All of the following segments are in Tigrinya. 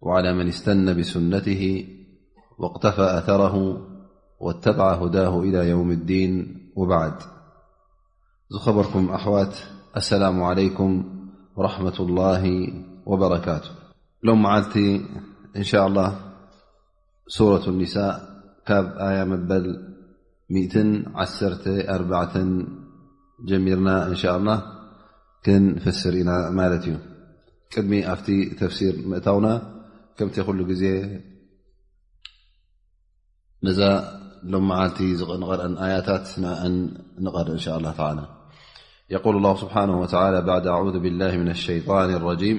وعلى من استن بسنته واقتفى أثره واتبع هداه إلى يوم الدين وبعد خبركم أحوات السلام عليكم ورحمة الله وبركاته لومعلت إن شاء الله سورة النساء ك آية بل جمرنا إن شاء الله كنفسر ن ت قدم فت تفسير متونا كمتخل ن م معلت نقرأ آيت نقر إن شء الله تعالى يقول الله سبحانه وتعالى بعد أعوذ بالله من الشيطان الرجيم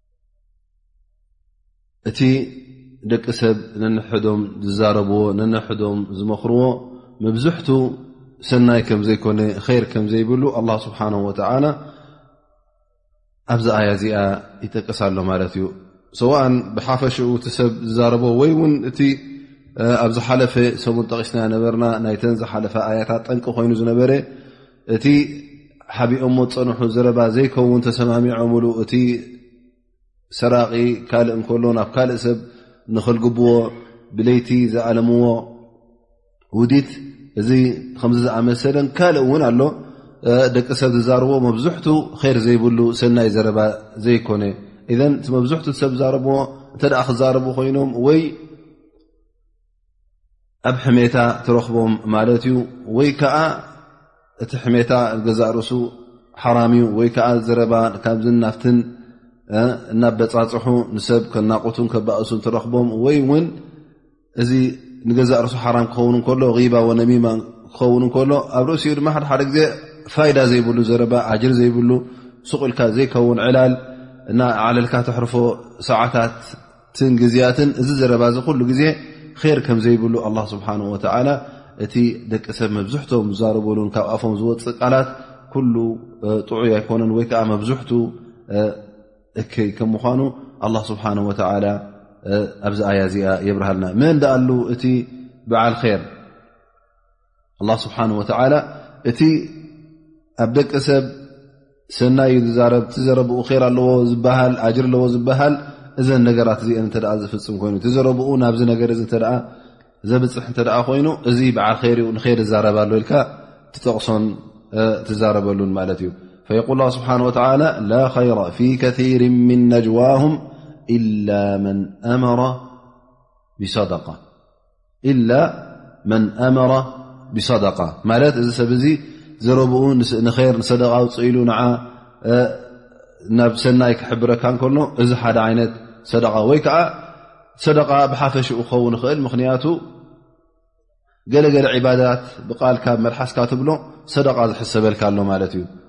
እቲ ደቂ ሰብ ነንሕዶም ዝዛረብዎ ነንሕዶም ዝመኽርዎ መብዝሕቱ ሰናይ ከም ዘይኮነ ር ከም ዘይብሉ ኣላ ስብሓን ወተላ ኣብዚ ኣያ እዚኣ ይጠቅስ ኣሎ ማለት እዩ ሰዋእን ብሓፈሽኡ እቲ ሰብ ዝዛረቦ ወይ እውን እቲ ኣብ ዝሓለፈ ሰሙን ጠቂስና ነበርና ናይተን ዝሓለፈ ኣያታት ጠንቂ ኮይኑ ዝነበረ እቲ ሓቢኦሞ ዝፀንሑ ዘረባ ዘይከውን ተሰማሚዖምሉ እቲ ሰራቂ ካልእ እንከሎ ናብ ካልእ ሰብ ንክልግብዎ ብለይቲ ዝኣለምዎ ውዲት እዚ ከምዚ ዝኣመሰለን ካልእ እውን ኣሎ ደቂ ሰብ ዝዛርቦ መብዝሕቱ ር ዘይብሉ ሰናይ ዘረባ ዘይኮነ እዘ እቲ መብዝሕቱ ሰብ ዛረብዎ እተ ክዛረቡ ኮይኖም ወይ ኣብ ሕሜታ ትረኽቦም ማለት እዩ ወይ ከዓ እቲ ሕሜታ ገዛእ ርእሱ ሓራም እዩ ወይ ከዓ ዘረባ ካብዝን ናፍትን እናበፃፅሑ ንሰብ ከናቁቱን ከባእሱን ትረኽቦም ወይ እውን እዚ ንገዛእ ርእሱ ሓራም ክኸውን ከሎ ባ ወነሚማ ክኸውን ከሎ ኣብ ርእሲኡ ድማ ሓደሓደ ግዜ ፋይዳ ዘይብሉ ዘረባ ኣጅር ዘይብሉ ስቁኢልካ ዘይከውን ዕላል እና ዓለልካ ተሕርፎ ሰዓታት ትን ግዝያትን እዚ ዘረባ እዚ ኩሉ ግዜ ር ከም ዘይብሉ ኣላ ስብሓን ወተዓላ እቲ ደቂ ሰብ መብዝሕቶም ዝዛረበሉን ካብ ኣፎም ዝወፅእ ቃላት ኩሉ ጥዑይ ኣይኮነን ወይ ከዓ መብዝሕቱ እከይ ከም ምኳኑ ኣላ ስብሓን ወተዓላ ኣብዚ ኣያ እዚኣ የብርሃልና መን ዳኣሉ እቲ በዓል ር ኣላ ስብሓን ወተዓላ እቲ ኣብ ደቂ ሰብ ሰናይ ዩ ዝዛረብ እቲ ዘረብኡ ራ ኣለዎ ዝበሃል ኣጅር ኣለዎ ዝበሃል እዘን ነገራት እዚአን እተ ዝፍፅም ኮይኑ እቲ ዘረብኡ ናብዚ ነገር እዚ ተ ዘብፅሕ እተ ኮይኑ እዚ በዓል ኸይሪኡ ንኸይድ ዛረብ ኣሎ ኢልካ ትጠቕሶን ትዛረበሉን ማለት እዩ ፈየቁል ስብሓን ወተላ ላ ኸይራ ፊ ከር ምን ነጅዋሁም ኢላ መን ኣመረ ብሰደቃ ኢላ መን ኣመረ ብሰደቃ ማለት እዚ ሰብ እዚ ዘረብኡ ንር ንሰደቃ ኣውፅ ኢሉ ንዓ ናብ ሰናይ ክሕብረካ እንከሎ እዚ ሓደ ዓይነት ሰደቃ ወይ ከዓ ሰደቃ ብሓፈሽኡ ክኸውን ይኽእል ምኽንያቱ ገለገለ ዕባዳት ብቃልካ መልሓስካ ትብሎ ሰደቃ ዝሕሰበልካ ኣሎ ማለት እዩ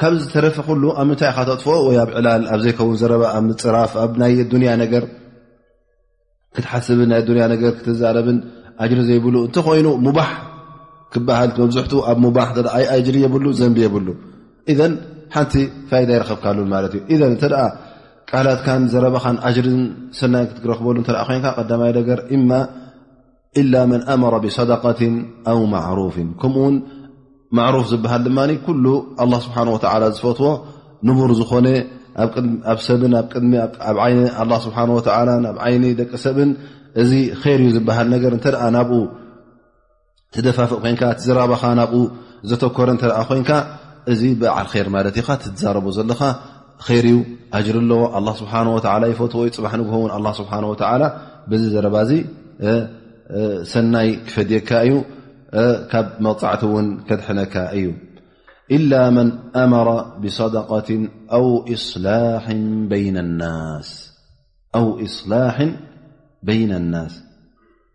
ካብዚ ዝተረፈ ኩሉ ኣብ ምንታይ ኢኻ ተጥፍኦ ወይ ኣብ ዕላል ኣብ ዘይከውን ዘረባ ኣብ ምፅራፍ ኣብ ናይ ኣዱንያ ነገር ክትሓስብን ናይ ኣዱንያ ነገር ክትዛረብን ኣጅሪ ዘይብሉ እንተኾይኑ ሙባሕ ክበሃል መብዝሕቱ ኣብ ሙባሕ ተ ኣይ ኣጅሪ የብሉ ዘንቢ የብሉ እዘን ሓንቲ ፋይዳ ይረከብካሉን ማለት እዩ እዘን እንተ ቃላትካን ዘረባኻን ኣጅርን ሰናይን ክትረክበሉ እተ ኮይንካ ቀዳማይ ነገር እማ ኢላ መን ኣመረ ብሰደቀት ኣው ማዕሩፍ ከምኡ ውን ማዕሩፍ ዝበሃል ድማ ኩሉ ኣላ ስብሓን ወተላ ዝፈትዎ ንቡር ዝኾነ ኣብ ሰብን ኣብ ቅድሚ ኣብ ዓይኒ ኣላ ስብሓን ወተላ ኣብ ዓይኒ ደቂ ሰብን እዚ ር እዩ ዝበሃል ነገር እንተ ናብኡ ትደፋፍእ ኮንካ ትዝራባኻ ናብኡ ዘተኮረ እተ ኮይንካ እዚ በዓል ር ማለት ኢኻ ትዛረቦ ዘለኻ ር ዩ ኣጅሪ ኣለዎ ኣላ ስብሓ ወላ ይፈትዎዩ ፅባሕ ንግሆ ውን ኣላ ስብሓ ወላ በዚ ዘረባ እዚ ሰናይ ክፈድየካ እዩ ካብ መቕፃዕቲ እውን ከድሐነካ እዩ ኢላ መን ኣመረ ብሰደቀት ኣው እስላሕ በይና ናስ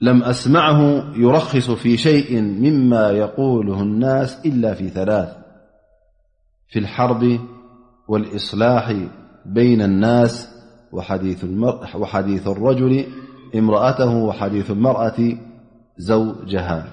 لم أسمعه يرخص في شيء مما يقوله الناس إلا في ثلاث في الحرب والإصلاح بين الناس وحديث الرجل امرأته وحديث المرأة زوجها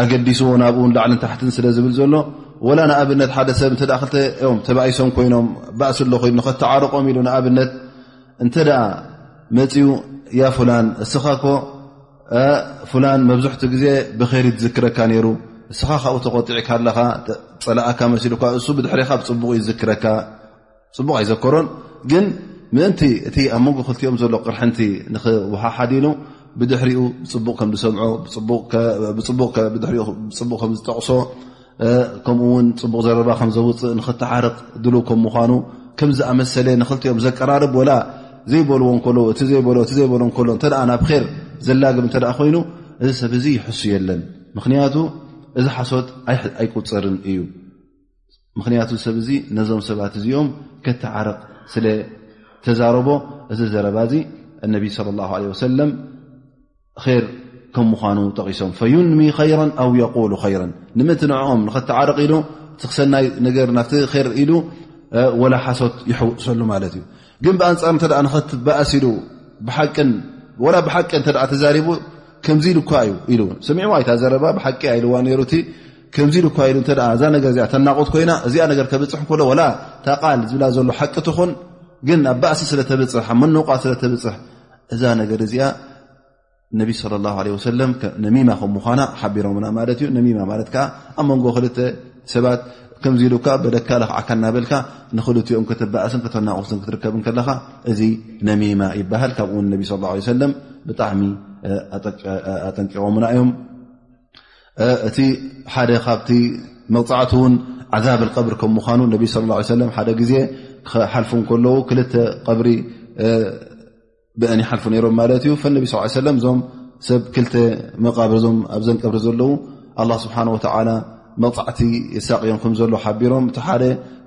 ኣገዲስዎ ናብኡ ላዕልን ታሕትን ስለ ዝብል ዘሎ ወላ ንኣብነት ሓደ ሰብ እተ ክልተ ኦም ተባኢሶም ኮይኖም ባእሲ ኣሎ ኮይኑ ከተዓርቆም ኢሉ ንኣብነት እንተ መፅኡ ያ ፍላን እስኻ ኮ ፍላን መብዝሕቲ ግዜ ብከይሪ ዝዝክረካ ነይሩ እስኻ ካብኡ ተቆጢዕካ ኣለኻ ፀላእካ መሲሉካ እሱ ብድሕሪካ ብፅቡቕ ይዝክረካ ጽቡቕ ኣይዘከሮን ግን ምእንቲ እቲ ኣብ መንጎ ክልቲኦም ዘሎ ቅርሕንቲ ንክወሓሓድ ኢሉ ብድሕሪኡ ብፅቡቕ ከም ዝሰምዖ ብፅቡቕ ከም ዝጠቕሶ ከምኡ ውን ፅቡቕ ዘረባ ከም ዘውፅእ ንክተሓርቕ ድሉ ከም ምኳኑ ከም ዝኣመሰለ ንክልቲኦም ዘቀራርብ ወላ ዘይበልዎ ከሎ እቲ ዘይበሎ እቲ ዘይበሎ ከሎ እተ ናብ ር ዘላግብ እተ ኮይኑ እዚ ሰብ እዚ ይሕሱ የለን ምክንያቱ እዚ ሓሶት ኣይቁፅርን እዩ ምክንያቱ ሰብ እዚ ነዞም ሰባት እዚኦም ከተዓርቕ ስለ ተዛረቦ እዚ ዘረባ እዚ እነቢ صለ ላ ለ ወሰለም ር ከም ምኳኑ ጠቒሶም ፈዩንሚ ኸይራ ኣው የቁሉ ኸይራ ንምእንቲ ንኦም ንኸተዓርቕ ኢሉ እቲ ክሰናይ ነገር ናብቲ ር ኢሉ ወላ ሓሶት ይሕውጥሰሉ ማለት እዩ ግን ብኣንፃር እተ ንኸትበእሲ ኢሉ ብሓቅን ወላ ብሓቂ እተ ተዛሪቡ ከምዚ ኢሉ እኳ እዩ ኢሉ ሰሚዕዋ ይታ ዘረባ ብሓቂ ኣይልዋ ነይሩ እቲ ከምዚ ኢሉ እኳ ኢሉ እተ እዛ ነገር እዚኣ ተናቑት ኮይና እዚኣ ነገር ከብፅሕ ከሎ ወላ ታቓል ዝብላ ዘሎ ሓቂ ትኹን ግን ኣብ ባእሲ ስለ ተብፅሕ ኣብ መነውቃት ስለ ተብፅሕ እዛ ነገር እዚኣ ነቢ صለ ላ ለ ወሰለም ነሚማ ከም ምዃና ሓቢሮምና ማለት እዩ ነሚማ ማለት ከዓ ኣብ መንጎ ክልተ ሰባት ከምዚ ኢሉ ካ በደካ ለክዓካ እናበልካ ንክልትኦም ከተባእስን ከተናቑስን ክትርከብ ከለኻ እዚ ነሚማ ይበሃል ካብኡ ውን ነቢ ስ ሰለም ብጣዕሚ ኣጠንቂቖምና እዮም እቲ ሓደ ካብቲ መቕፃዕቲ እውን ዓዛብ ቀብሪ ከም ምኳኑ ነቢ ስ ላ ሰለም ሓደ ግዜ ክሓልፉ ከለዉ ክልተ ቀብሪ ብአን ይሓልፉ ነይሮም ማለት እዩ ነቢ ስ ሰለም እዞም ሰብ ክልተ መቃብር እዞም ኣብዘን ቀብሪ ዘለዉ ኣላ ስብሓን ወተዓላ መቕፃዕቲ የሳቅዮም ከምዘሎ ሓቢሮም እቲ ሓደ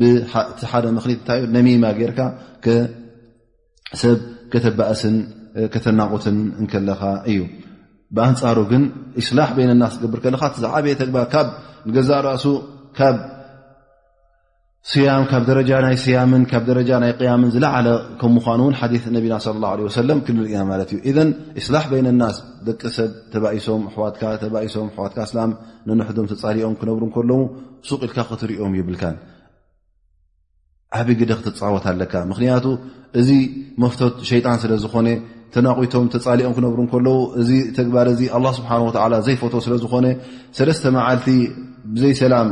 ብቲ ሓደ ምክኒት እንታይ ዩ ነሚማ ጌርካ ሰብ ከተባእስን ከተናቁትን እንከለኻ እዩ ብኣንፃሩ ግን እስላሕ በይነናስ ዝገብር ከለካ እቲ ዝዓበየ ተግባር ካብ ንገዛእ ርእሱ ካብ ስያም ካብ ደረጃ ናይ ስያምን ካብ ደረጃ ናይ ቅያምን ዝለዓለ ከም ምኳኑ እውን ሓዲ ነቢና ለ ላ ለ ሰለም ክንርእና ማለት እዩ እዘን እስላሕ በይነናስ ደቂ ሰብ ተባኢሶም ኣሕዋትካ ተባኢሶም ኣሕዋትካ እስላም ንንሕዶም ተፃሊኦም ክነብሩ ከለዉ ሱቕ ኢልካ ክትሪኦም የብልካን ዓብይ ግደ ክትፃወት ኣለካ ምክንያቱ እዚ መፍቶት ሸይጣን ስለ ዝኾነ ተናቑቶም ተፃሊኦም ክነብሩ ከለዉ እዚ ተግባር እዚ ኣላ ስብሓን ወላ ዘይፈቶ ስለ ዝኾነ ሰለስተ መዓልቲ ብዘይ ሰላም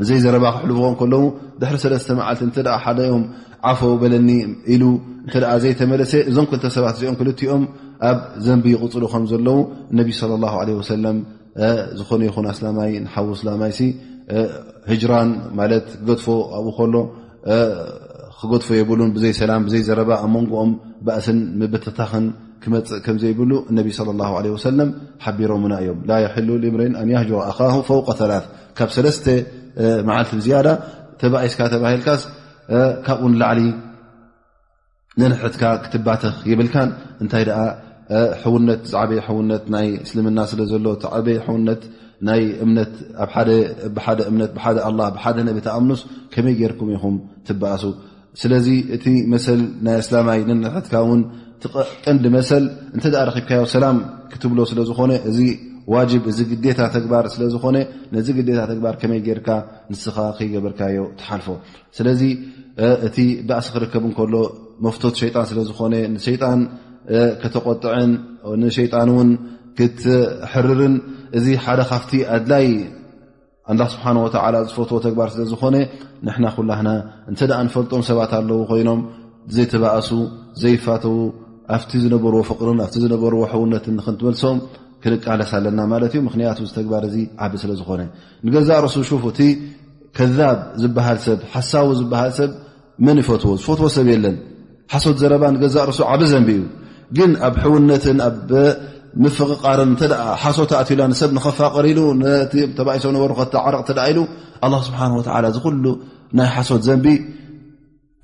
ብዘይ ዘረባ ክሕልፍዎ ከለዉ ድሕሪ ሰለስተ መዓልቲ እንተ ሓደኦም ዓፈ በለኒ ኢሉ እንተ ዘይተመለሰ እዞም ክልተ ሰባት እዚኦም ክልቲኦም ኣብ ዘንቢ ይቕፅሉ ከም ዘለዉ እነቢ ለ ላ ለ ወሰለም ዝኾነ ይኹን ኣስላማይ ንሓዉ እስላማይ ሲ ህጅራን ማለት ክገድፎ ኣብኡ ከሎ ክገድፎ የብሉን ብዘይ ሰላም ብዘይ ዘረባ ኣብ መንጎኦም ባእስን ምብትታኽን ክመፅእ ከም ዘይብሉ እነቢ ለ ላ ለ ወሰለም ሓቢሮምና እዮም ላ የሕሉ ልምርን ኣን ያህጅሮ ኣኻሁ ፈውቀ ላት ካብ ሰለስተ መዓልቲ ብዝያዳ ተባኢስካ ተባሂልካስ ካብኡ ንላዕሊ ንንሕትካ ክትባተኽ የብልካን እንታይ ደኣ ሕውነት ዝዓበየ ሕውነት ናይ እስልምና ስለ ዘሎ እቲዓበየ ሕውነት ናይ እምነት ኣብሓደ እምነት ብሓደ ኣላ ብሓደ ነቢ ተኣምኑስ ከመይ ጌርኩም ኢኹም ትበኣሱ ስለዚ እቲ መሰል ናይ ኣስላማይ ንንሕትካ እውን ትቀንዲ መሰል እንተ ደኣ ረኪብካዮ ሰላም ክትብሎ ስለ ዝኾነ እዚ ዋጅብ እዚ ግዴታ ተግባር ስለ ዝኾነ ነዚ ግዴታ ተግባር ከመይ ጌርካ ንስኻ ከይገበርካዮ ትሓልፎ ስለዚ እቲ ባእሲ ክርከብ እንከሎ መፍቶት ሸይጣን ስለ ዝኾነ ንሸይጣን ከተቆጥዕን ንሸይጣን እውን ክትሕርርን እዚ ሓደ ካብቲ ኣድላይ ኣላ ስብሓን ወተዓላ ዝፈትዎ ተግባር ስለ ዝኾነ ንሕና ኩላህና እንተ ደኣ ንፈልጦም ሰባት ኣለዉ ኮይኖም ዘይተባእሱ ዘይፋተዉ ኣብቲ ዝነበርዎ ፍቕርን ኣብቲ ዝነበርዎ ሕውነትን ንክንትመልሶም ክንቃለስ ኣለና ማለት እዩ ምክንያቱ ዝተግባር እዚ ዓቢ ስለ ዝኾነ ንገዛእ ርእሱ ሹፍ እቲ ከዛብ ዝበሃል ሰብ ሓሳዊ ዝበሃል ሰብ መን ይፈትዎ ዝፈትዎ ሰብ የለን ሓሶት ዘረባ ንገዛእ ርእሱ ዓብ ዘንቢ እዩ ግን ኣብ ሕውነትን ኣብ ምፍቕቓርን እተ ሓሶት ኣእትዩላ ንሰብ ንኸፋቕር ኢሉ ነቲ ተባኢሶ ነበሩ ከተዓርቕ እተ ኢሉ ኣላ ስብሓን ወተዓላ እዚ ኩሉ ናይ ሓሶት ዘንቢ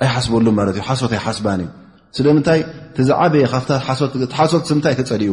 ኣይሓስበሉ ማለት እዩ ሓሶት ኣይሓስባን እዩ ስለምንታይ እቲ ዝዓበየ ካብታ ሓሶት ስምንታይ ተፀሊኡ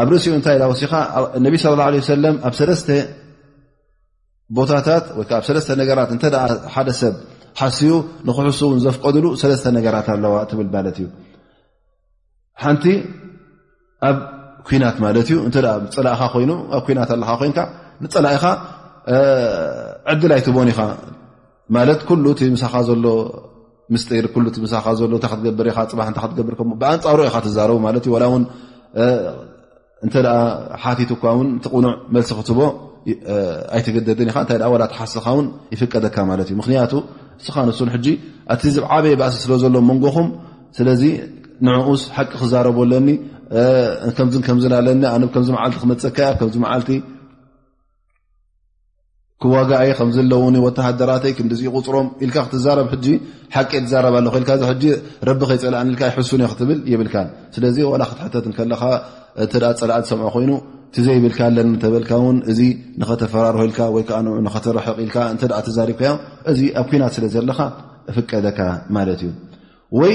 ኣብ ርእሲኡ እንታይ ኢላ ወሲኻ እነቢ ስለ ላ ለ ሰለም ኣብ ሰለስተ ቦታታት ወይከዓ ኣብ ሰለስተ ነገራት እንተ ሓደ ሰብ ሓስዩ ንክሕሱ እውን ዘፍቀድሉ ሰለስተ ነገራት ኣለዋ ትብል ማለት እዩ ሓንቲ ኣብ ኩናት ማለት እዩ እተ ፀላእኻ ኮይኑ ኣብ ኩናት ኣለካ ኮይንካ ንፀላኢኻ ዕድል ኣይትቦን ኢኻ ማለት ኩሉ እቲ ምሳኻ ዘሎ ምስጢር ኩሉ እቲ ምሳኻ ዘሎ እታ ክትገብር ኢኻ ፅባሕ እታ ክትገብር ከ ብኣንፃሩ ኢኻ ትዛረቡ ማለት እዩ ዋላ እውን እንተ ሓቲት እኳ ውን እቲ ቕኑዕ መልሲ ክትቦ ኣይትገደድን ኢኻ እንታይ ዋላ ትሓስኻ ውን ይፍቀደካ ማለት እዩ ምክንያቱ እስኻ ንሱን ሕጂ ኣቲ ዝዓበየ ባእሲ ስለ ዘሎ መንጎኹም ስለዚ ንዕኡስ ሓቂ ክዛረቦ ኣለኒ ከምዝን ከምዝን ኣለኒ ኣነ ከምዚ መዓልቲ ክመፀካያ ከምዚ መዓልቲ ክዋጋእየ ከምዚ ኣለዉኒ ወተሃደራተይ ክንዲዚ ቁፅሮም ኢልካ ክትዛረብ ሕጂ ሓቂ ትዛረብ ኣለኹ ኢልካ እዚ ሕጂ ረቢ ከይፀላእኒ ኢልካ ይሕሱን እዮ ክትብል የብልካን ስለዚ ዋላ ክትሕተት ከለኻ እተ ፀላእ ዝሰምዖ ኮይኑ ትዘይብልካ ኣለን እንተበልካ እውን እዚ ንኸተፈራርሆ ኢልካ ወይ ከዓ ንኡ ንኸተረሕቕ ኢልካ እንተ ተዛሪብካዮ እዚ ኣብ ኩናት ስለ ዘለኻ እፍቀደካ ማለት እዩ ወይ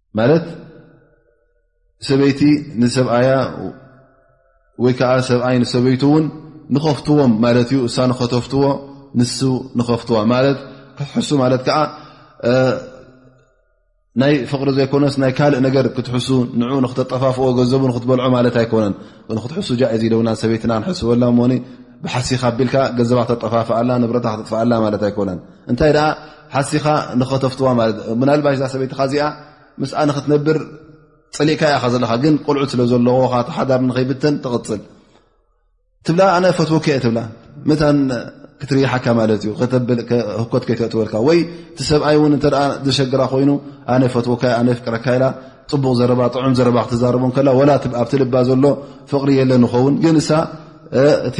ማለት ሰበይቲ ንሰብኣያ ወይ ከዓ ሰብኣይ ንሰበይቱ እውን ንኸፍትዎም ማለት እዩ እሳ ንኸተፍትዎ ንሱ ንኸፍትዋ ማለት ክትሕሱ ማለት ከዓ ናይ ፍቕሪ ዘይኮነስ ናይ ካልእ ነገር ክትሕሱ ንዑ ንክተጠፋፍኦ ገንዘቡ ንክትበልዖ ማለት ኣይኮነን ክትሕሱ ጃእዝ ኢለውና ሰበይትና ንሕስበላ እሞኒ ብሓሲካ ኣቢልካ ገንዘባ ክተጠፋፍኣላ ንብረታ ክተጥፍኣላ ማለት ኣይኮነን እንታይ ደኣ ሓሲኻ ንኸተፍትዋ ማለት ምናልባሽ እዛ ሰበይትኻ እዚኣ ምስኣ ንኽትነብር ፅሊእካ እያኻ ዘለኻ ግን ቆልዑት ስለ ዘለዎ ካ ተሓዳር ንኸይብትን ትቕፅል ትብላ ኣነ ፈትወኪ እየ ትብላ መታን ክትርይሓካ ማለት እዩ ከተብል ህኮት ከይተእትወልካ ወይ እቲ ሰብኣይ እውን እተ ዘሸግራ ኮይኑ ኣነ ፈትወካ ኣነ ፍቅረካ ኢላ ፅቡቕ ዘረባ ጥዑም ዘረባ ክትዛረቦ ከላ ወላ ኣብቲ ልባ ዘሎ ፍቕሪ የለን ንኸውን ግን እሳ እቲ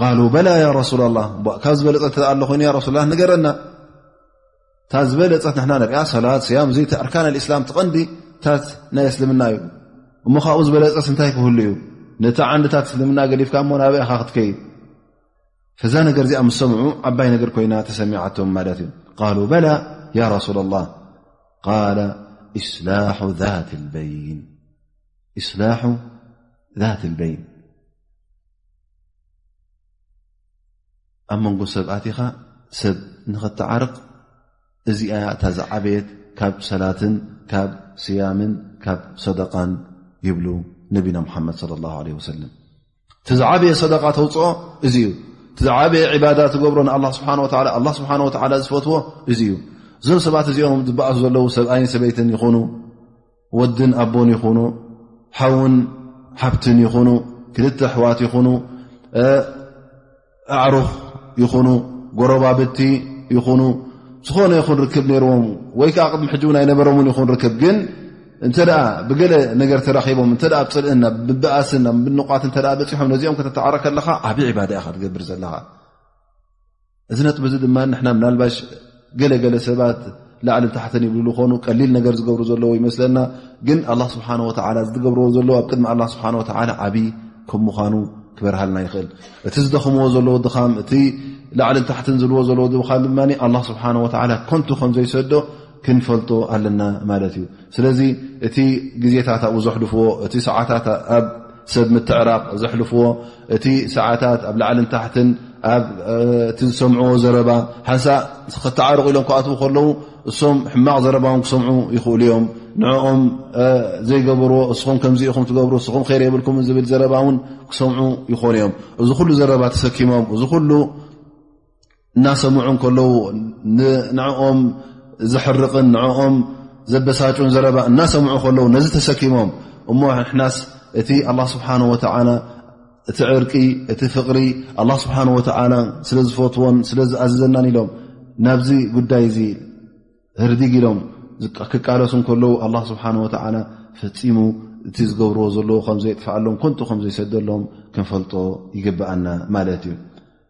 ቃሉ በላ ያ ረሱላ ላ ካብ ዝበለፀት ኣሎ ኮይኑ ረሱላ ንገረና እታ ዝበለፀት ንሕና ንሪኣ ሰላት ስያም እዙ ኣርካን ኣልእስላም ትቐንዲታት ናይ እስልምና እዩ እሞ ካብኡ ዝበለፀስ እንታይ ክህሉ እዩ ነቲ ዓንድታት እስልምና ገዲፍካ እሞ ናበ ኢኻ ክትከይድ እዛ ነገር እዚኣ ምስ ሰምዑ ዓባይ ነገር ኮይና ተሰሚዓቶም ማለት እዩ ቃሉ በላ ያ ረሱላ ላ ቃል እስላሑ ት ልበይን ኣብ መንጎ ሰብኣት ኢኻ ሰብ ንኽትዓርቕ እዚኣ እታ ዝዓበየት ካብ ሰላትን ካብ ስያምን ካብ ሰደቃን ይብሉ ነቢና ሙሓመድ ለ ላ ለ ወሰለም እቲ ዝዓበየ ሰደቃ ተውፅኦ እዚ እዩ እቲ ዝዓበየ ዕባዳ ትገብሮ ንኣ ስብሓ ላ ስብሓ ዝፈትዎ እዚ እዩ እዞም ሰባት እዚኦም ዝበእሱ ዘለዉ ሰብኣይን ሰበይትን ይኹኑ ወድን ኣቦን ይኹኑ ሓውን ሓብትን ይኹኑ ክልተ ኣሕዋት ይኹኑ ኣዕሩኽ ይኹኑ ጎረባብቲ ይኹኑ ዝኾነ ይኹን ርክብ ነይርዎም ወይ ከዓ ቅድሚ ሕጂ እውን ኣይነበሮምን ይኹን ርክብ ግን እንተ ብገለ ነገር ተራኺቦም እተ ብ ፅልእን ናብ ምበኣስን ናብ ምንቋት እተ በፂሖም ነዚኦም ከተተዓረከለኻ ዓብ ዕባዳ ኢኻ ትገብር ዘለኻ እዚ ነጥቢ እዚ ድማ ንሕና ምናልባሽ ገለገለ ሰባት ላዕሊ ታሕተን ይብሉ ዝኾኑ ቀሊል ነገር ዝገብሩ ዘለዎ ይመስለና ግን ኣላ ስብሓን ወላ ዝገብርዎ ዘለዎ ኣብ ቅድሚ ኣላ ስብሓን ወላ ዓብይ ከም ምዃኑ ክበርሃልና ይኽእል እቲ ዝደኽምዎ ዘለዎ ድኻም እቲ ላዕሊ ታሕትን ዝልዎ ዘለዎ ድብኻን ድማ ኣላ ስብሓን ወላ ኮንቱ ከምዘይሰዶ ክንፈልጦ ኣለና ማለት እዩ ስለዚ እቲ ግዜታት ኣብኡ ዘሕልፍዎ እቲ ሰዓታት ኣብ ሰብ ምትዕራቕ ዘሕልፍዎ እቲ ሰዓታት ኣብ ላዕልን ታሕትን ኣብእቲ ዝሰምዕዎ ዘረባ ሓንሳ ከተዓርቑ ኢሎም ክኣትዉ ከለዉ እሶም ሕማቕ ዘረባ ውን ክሰምዑ ይኽእሉ እዮም ንኦም ዘይገብርዎ እስኹም ከምዚ ኢኹም ትገብሩ እስኹም ከይር የብልኩም ዝብል ዘረባ ውን ክሰምዑ ይኾኑ እዮም እዚ ኩሉ ዘረባ ተሰኪሞም እዚ ኩሉ እናሰምዑ ከለዉ ንኦም ዘሕርቕን ንኦም ዘበሳጩን ዘረባ እናሰምዑ ከለዉ ነዚ ተሰኪሞም እሞ ሕናስ እቲ ኣላ ስብሓን ወተላ እቲ ዕርቂ እቲ ፍቕሪ ኣላ ስብሓን ወተዓላ ስለ ዝፈትዎን ስለ ዝኣዘዘናን ኢሎም ናብዚ ጉዳይ እዚ ህርዲግ ኢሎም ክቃለሱ ከለዉ ኣላ ስብሓን ወተዓላ ፈፂሙ እቲ ዝገብርዎ ዘለዎ ከምዘይጥፍኣሎም ኮንቱ ከምዘይሰደሎም ክንፈልጦ ይግብኣና ማለት እዩ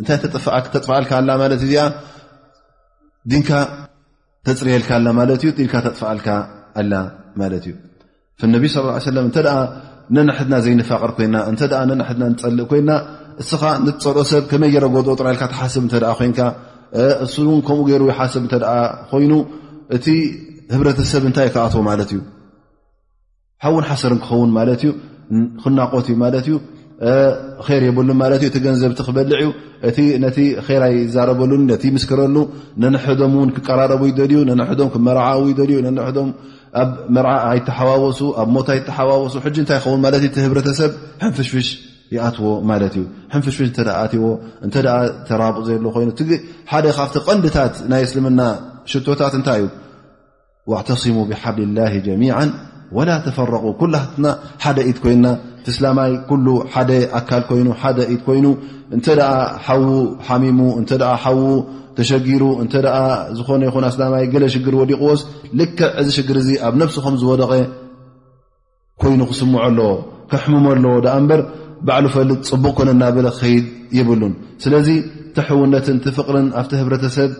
እንታይ ተጥፍኣልካ ኣላ ማለት እዩ እዚኣ ዲንካ ተፅርየልካ ኣላ ማለት እዩ ዲንካ ተጥፍኣልካ ኣላ ማለት እዩ ነቢ ስ ሰለም እንተ ነናሕትና ዘይንፋቅር ኮይና እተ ነናሕትና ንፀልእ ኮይና እስኻ ንፀልኦ ሰብ ከመይ ገረ ጎድኦ ጥራይልካ ትሓስብ እተ ኮይንካ እሱ እውን ከምኡ ገይሩ ይሓስብ እተ ኮይኑ እቲ ህብረተሰብ እንታይ ክኣትዎ ማለት እዩ ሓውን ሓሰርን ክኸውን ማለት እዩ ክናቆት እዩ ማለት እዩ ር የብሉን ማት ዩ እቲ ገንዘብ ቲ ክበልዕ እዩ እቲ ነቲ ር ኣይዛረበሉ ነቲ ይምስክረሉ ነንሕዶም ውን ክቀራረቡ ይደልዩ ነንሕዶም ክመርዓዊ ይደልዩ ነንሕዶም ኣብ መርዓ ኣይተሓዋወሱ ኣብ ሞት ኣይተሓዋወሱ ሕጂ እንታይ ይኸውን ማለት ዩ እቲ ህብረተሰብ ሕንፍሽፍሽ ይኣትዎ ማለት እዩ ሕንፍሽፍሽ እተ ኣትዎ እንተ ተራብኡ ዘየሎ ኮይኑ ሓደ ካብቲ ቀንድታት ናይ እስልምና ሽቶታት እንታይ እዩ ዋዕተስሙ ብሓብ ላ ጀሚዓ ወላ ተፈረቁ ኩላትና ሓደ ኢት ኮይና ትስላማይ ኩሉ ሓደ ኣካል ኮይኑ ሓደ ኢት ኮይኑ እንተ ሓዉ ሓሚሙ እተ ሓዉ ተሸጊሩ እተ ዝኾነ ይኹን ኣስላማይ ገለ ሽግር ወዲቕዎስ ልክዕ እዚ ሽግር እዚ ኣብ ነፍሲ ከም ዝወደቐ ኮይኑ ክስምዖ ኣለዎ ክሕምሞ ኣለዎ ዳኣ እምበር ባዕሉ ፈልጥ ፅቡቕ ኮነ እናበለ ክኸይድ ይብሉን ስለዚ ትሕውነትን ትፍቕርን ኣብቲ ህብረተሰብ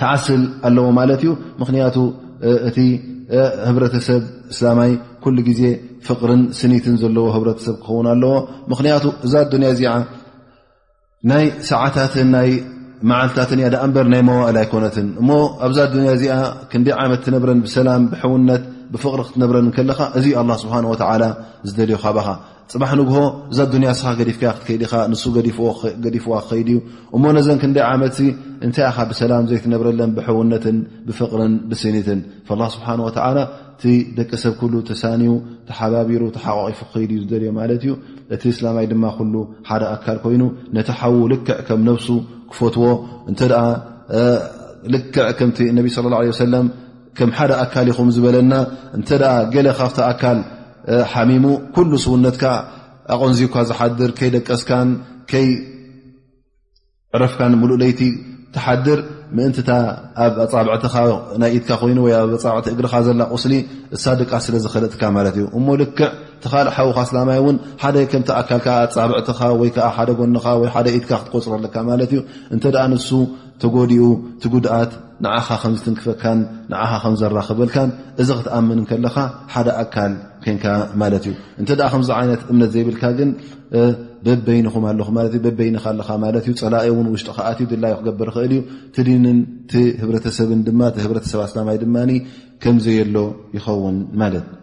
ክዓስል ኣለዎ ማለት እዩ ምክንያቱ እቲ ህብረተሰብ እስላማይ ኩሉ ግዜ ፍቅርን ስኒትን ዘለዎ ህብረተሰብ ክኸውን ኣለዎ ምክንያቱ እዛ ኣዱንያ እዚኣ ናይ ሰዓታትን ናይ መዓልታትን እያ ኣ በር ናይ መዋእል ኣይኮነትን እሞ ኣብዛ ኣዱንያ እዚኣ ክንደይ ዓመት ትነብረን ብሰላም ብሕውነት ብፍቅሪ ክትነብረን ከለካ እዚ ኣላ ስብሓን ወተላ ዝደልዮ ካባኻ ጽባሕ ንግሆ እዛ ኣዱንያ እስኻ ገዲፍካያ ክትከይድ ኢኻ፣ ንሱ ገዲፍዋ ክኸይድ እዩ። እሞ ነዘን ክንደይ ዓመትሲ እንታይ ኢኻ ብሰላም ዘይትነብረለን ብሕውነትን ብፍቕርን ብስኒትን። ኣላህ ስብሓን ወተዓላ እቲ ደቂ ሰብ ኩሉ ተሳንዩ ተሓባቢሩ ተሓቋቒፉ ክኸይድ እዩ ዝደልዮ ማለት እዩ። እቲ እስላማይ ድማ ኩሉ ሓደ ኣካል ኮይኑ ነቲ ሓዉ ልክዕ ከም ነብሱ ክፈትዎ እንተ ልክዕ ከምቲ እነቢ ስለ ላ ለ ሰለም ከም ሓደ ኣካል ኢኹም ዝበለና እንተ ገለ ካብቲ ኣካል ሓሚሙ ኩሉ ስውነትካ ኣቐንዚካ ዝሓድር ከይደቀስካን ከይ ዕረፍካን ምሉእ ለይቲ ትሓድር ምእንቲታ ኣብ ኣፃብዕትኻ ናይ ኢትካ ኮይኑ ወይ ኣብ ኣፃብዕቲ እግርኻ ዘላ ቁስሊ እሳ ድቃ ስለ ዝኸለጥካ ማለት እዩ እሞ ልክዕ ተካልእ ሓውካ ስላማይ እውን ሓደ ከምቲ ኣካልካ ኣፃብዕትኻ ወይከዓ ሓደ ጎንኻ ወይ ሓደ ኢትካ ክትቆፅሩ ኣለካ ማለት እዩ እንተ ንሱ ተጎዲኡ እቲ ጉድኣት ንዓኻ ከም ዝትንክፈካን ንዓኻ ከም ዘራኽበልካን እዚ ክትኣምን ከለኻ ሓደ ኣካል ኮንካ ማለት እዩ እንተ ከምዚ ዓይነት እምነት ዘይብልካ ግን በበይንኹም ኣለኹ ማለት እዩ በበይንካ ኣለኻ ማለት እዩ ፀላኢ እውን ውሽጢ ከኣትዩ ድላዩ ክገብር ይኽእል እዩ ትዲንን ቲ ህብረተሰብን ድማ ህብረተሰብ ኣስላማይ ድማ ከምዘየሎ ይኸውን ማለት እዩ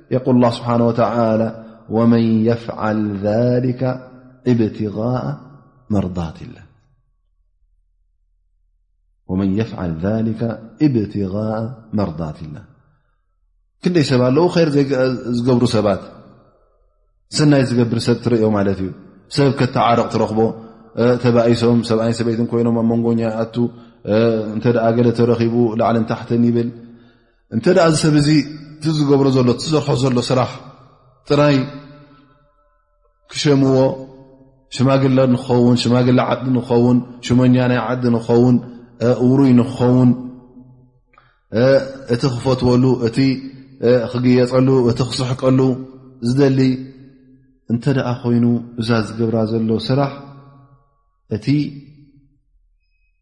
የቁል ላ ስብሓን ወተላ ወመን የፍዓል ሊከ እብትغء መርዳት ላ ወመን የፍዓል ሊከ እብትغ መርዳት ላ ክንደይ ሰብ ኣለዉ ር ዝገብሩ ሰባት ሰናይ ዝገብር ሰብ ትርእዮ ማለት እዩ ሰብ ከተዓርቕ ትረኽቦ ተባኢሶም ሰብኣይን ሰበይትን ኮይኖም ኣብ መንጎኛ ይኣ እተ ገለ ተረኺቡ ላዕልን ታሕትን ይብል እንተ ኣ እዚ ሰብ እዚ እቲ ዝገብሮ ዘሎ እቲ ዘርሖ ዘሎ ስራሕ ጥራይ ክሸምዎ ሽማግለ ንክኸውን ሽማግለ ዓዲ ንክኸውን ሽመኛ ናይ ዓዲ ንክኸውን ውሩይ ንክኸውን እቲ ክፈትወሉ እቲ ክግየፀሉ እቲ ክስሕቀሉ ዝደሊ እንተ ደኣ ኮይኑ እዛ ዝገብራ ዘሎ ስራሕ እቲ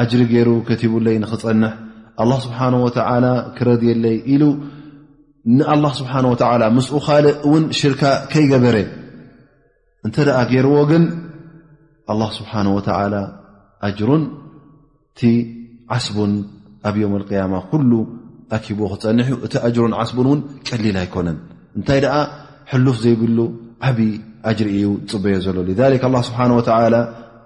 ኣጅሪ ገይሩ ከቲቡለይ ንኽፀንሕ ኣላ ስብሓን ወተዓላ ክረድየለይ ኢሉ ንኣላ ስብሓን ወተዓላ ምስኡ ካልእ እውን ሽርካ ከይገበረ እንተ ደኣ ገይርዎ ግን ኣላ ስብሓን ወተዓላ ኣጅሩን እቲ ዓስቡን ኣብ ዮም ኣልቅያማ ኩሉ ኣኪብዎ ክፀንሕ እዩ እቲ ኣጅሩን ዓስቡን እውን ቀሊል ኣይኮነን እንታይ ደኣ ሕሉፍ ዘይብሉ ዓብዪ ኣጅሪ እዩ ዝፅበዮ ዘሎ ሊዛሊክ ኣላ ስብሓን ወተዓላ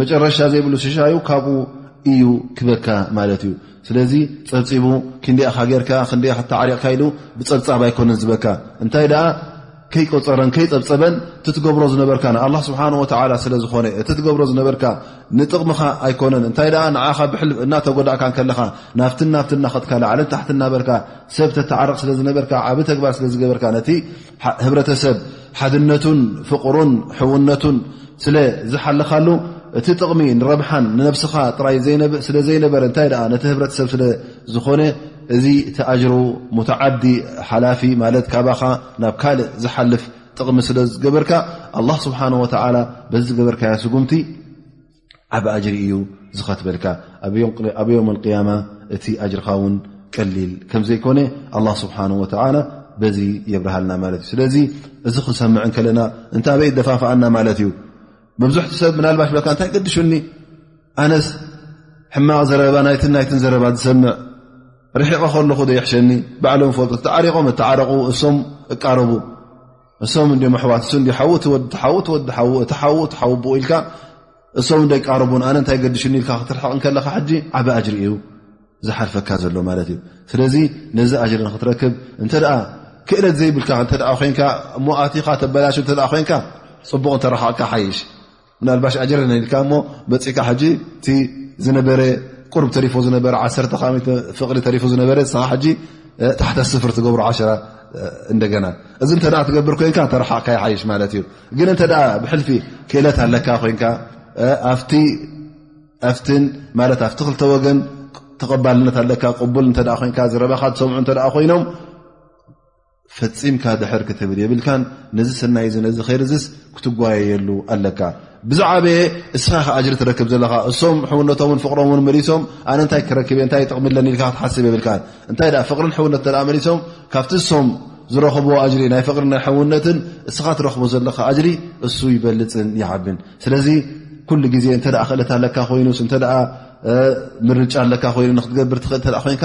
መጨረሻ ዘይብሉ ሽሻ እዩ ካብኡ እዩ ክበካ ማለት እዩ ስለዚ ፀብፂቡ ክንዲኻ ጌርካ ክንደ ተዕሪቕካ ኢሉ ብፀብፃብ ኣይኮነን ዝበካ እንታይ ደኣ ከይቆፀረን ከይፀብፀበን እትትገብሮ ዝነበርካ ንኣላ ስብሓን ወተላ ስለዝኾነ እቲ ትገብሮ ዝነበርካ ንጥቕምኻ ኣይኮነን እንታይ ደኣ ንዓኻ ብሕል እናተጎዳእካ ከለኻ ናብቲ ናብቲ ናኸጥካ ላዓለ ታሕቲ እናበርካ ሰብ ተተዓርቕ ስለዝነበርካ ዓብ ተግባር ስለዝገበርካ ነቲ ህብረተሰብ ሓድነቱን ፍቕሩን ሕውነቱን ስለ ዝሓለኻሉ እቲ ጥቕሚ ንረብሓን ንነብስኻ ጥራይ ስለ ዘይነበረ እንታይ ደኣ ነቲ ህብረተሰብ ስለ ዝኾነ እዚ እቲ ኣጅሩ ሙተዓዲ ሓላፊ ማለት ካባኻ ናብ ካልእ ዝሓልፍ ጥቕሚ ስለ ዝገበርካ ኣላ ስብሓን ወተዓላ በዚ ዝገበርካዮ ስጉምቲ ዓብ ኣጅሪ እዩ ዝኸትበልካ ኣብ ዮም ቅያማ እቲ ኣጅርኻ ውን ቀሊል ከም ዘይኮነ ኣላ ስብሓን ወተላ በዚ የብርሃልና ማለት እዩ ስለዚ እዚ ክንሰምዕ ከለና እንታይ በይ ደፋፍኣና ማለት እዩ መብዝሕቲ ሰብ ምናልባሽ በካ እንታይ ቅድሹኒ ኣነስ ሕማቕ ዘረባ ናይትን ናይትን ዘረባ ዝሰምዕ ርሒቐ ከለኹ ዶ ይሕሸኒ ባዕሎም ፈልጡ ተዓሪቖም እተዓረቑ እሶም እቃረቡ እሶም እንዲ ኣሕዋት እሱ እ ሓዉ እወዲሓዉ እቲ ሓዉ እቲ ሓዉ ብኡ ኢልካ እሶም እንደ ይቃርቡን ኣነ እንታይ ገድሽኒ ኢልካ ክትርሕቕ ከለካ ሕጂ ዓበ ኣጅሪ እዩ ዝሓልፈካ ዘሎ ማለት እዩ ስለዚ ነዚ ኣጅሪ ንክትረክብ እንተ ክእለት ዘይብልካ እተ ኮንካ እሞ ኣቲኻ ተበላሽ እተ ኮንካ ፅቡቕ እተረሓቕካ ሓይሽ ምናልባሽ ኣጀረና ኢልካ እሞ መፅእካ ሕጂ እቲ ዝነበረ ቁርብ ተሪፎ ዝነበረ ዓ ፍቕሪ ተሪፉ ዝነበረ ስኻ ሕጂ ታሕተ ስፍር ትገብሩ ዓሸራ እንደገና እዚ እንተ ትገብር ኮንካ ተረሓቕካ ይሓይሽ ማለት እዩ ግን እንተ ብሕልፊ ክእለት ኣለካ ኮንካ ኣፍትን ማለት ኣብቲ ክልተ ወገን ተቐባልነት ኣለካ ቅቡል እተ ኮንካ ዝረባኻ ዝሰምዑ እተ ኮይኖም ፈፂምካ ድሕር ክትብል የብልካን ነዚ ሰናይ እ ነዚ ር ዝስ ክትጓየየሉ ኣለካ ብዛዓበየ እስኻ ከ ኣጅሪ ትረክብ ዘለካ እሶም ሕውነቶምን ፍቅሮምን መሊሶም ኣነ እንታይ ክረክብ እታይ ጥቕሚለኒ ኢልካ ክትሓስብ የብልካ እንታይ ፍቅርን ሕውነት ተ መሊሶም ካብቲ እሶም ዝረኽብዎ ኣጅሪ ናይ ፍቅሪ ናይ ሕውነትን እስኻ ትረኽቦ ዘለካ ኣጅሪ እሱ ይበልፅን ይዓብን ስለዚ ኩሉ ግዜ እተ ክእለት ኣለካ ኮይኑስ እተ ምርጫ ኣለካ ኮይኑ ንክትገብር ትኽእል ኮንካ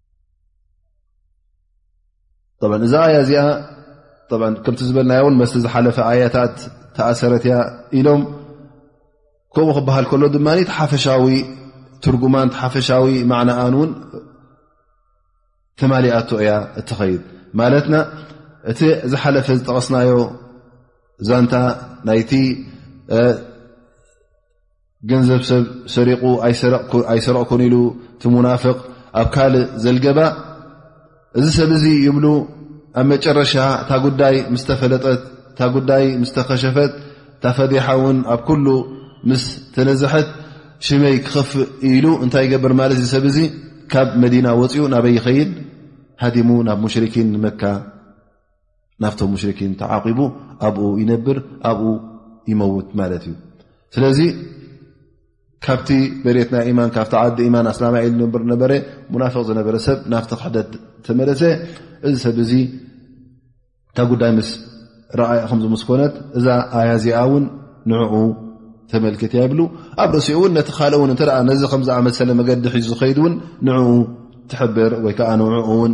እዛ ኣያ እዚኣ ከምቲ ዝበልናዮ ውን መስቲ ዝሓለፈ ኣያታት ተኣሰረት እያ ኢሎም ከምኡ ክበሃል ከሎ ድማ ሓፈሻዊ ትርጉማን ሓፈሻዊ ማዕናኣን ውን ተማሊኣቶ እያ እትኸይድ ማለትና እቲ ዝሓለፈ ዝጠቐስናዮ ዛንታ ናይቲ ገንዘብ ሰብ ሰሪቑ ኣይሰረቕኩን ኢሉ እቲ ሙናፍቕ ኣብ ካልእ ዘልገባ እዚ ሰብ እዚ ይብሉ ኣብ መጨረሻ እታ ጉዳይ ምስ ተፈለጠት እታ ጉዳይ ምስ ተኸሸፈት እታ ፈዲሓ እውን ኣብ ኩሉ ምስ ተነዝሐት ሽመይ ክኸፍእ ኢሉ እንታይ ይገብር ማለት እዚ ሰብ እዚ ካብ መዲና ወፅኡ ናበይ ይኸይድ ሃዲሙ ናብ ሙሽርኪን ንመካ ናብቶም ሙሽርኪን ተዓቂቡ ኣብኡ ይነብር ኣብኡ ይመውት ማለት እዩ ስለዚ ካብቲ መሬት ናይ ኢማን ካብቲ ዓዲ ኢማን ኣስላማ ኢሉ ነብር ነበረ ሙናፍቅ ዝነበረ ሰብ ናፍቲ ክሕደት ተመለሰ እዚ ሰብ እዚ እታ ጉዳይ ምስ ረኣያ ከምዚ ምስ ኮነት እዛ ኣያ እዚኣ እውን ንዕኡ ተመልክት እያ ይብሉ ኣብ ርእሲኡ እውን ነቲ ካልእ እውን እተ ነዚ ከምዝኣመሰለ መገዲ ሒዙ ዝከይድ እውን ንዕኡ ትሕብር ወይከዓ ንዕኡ እውን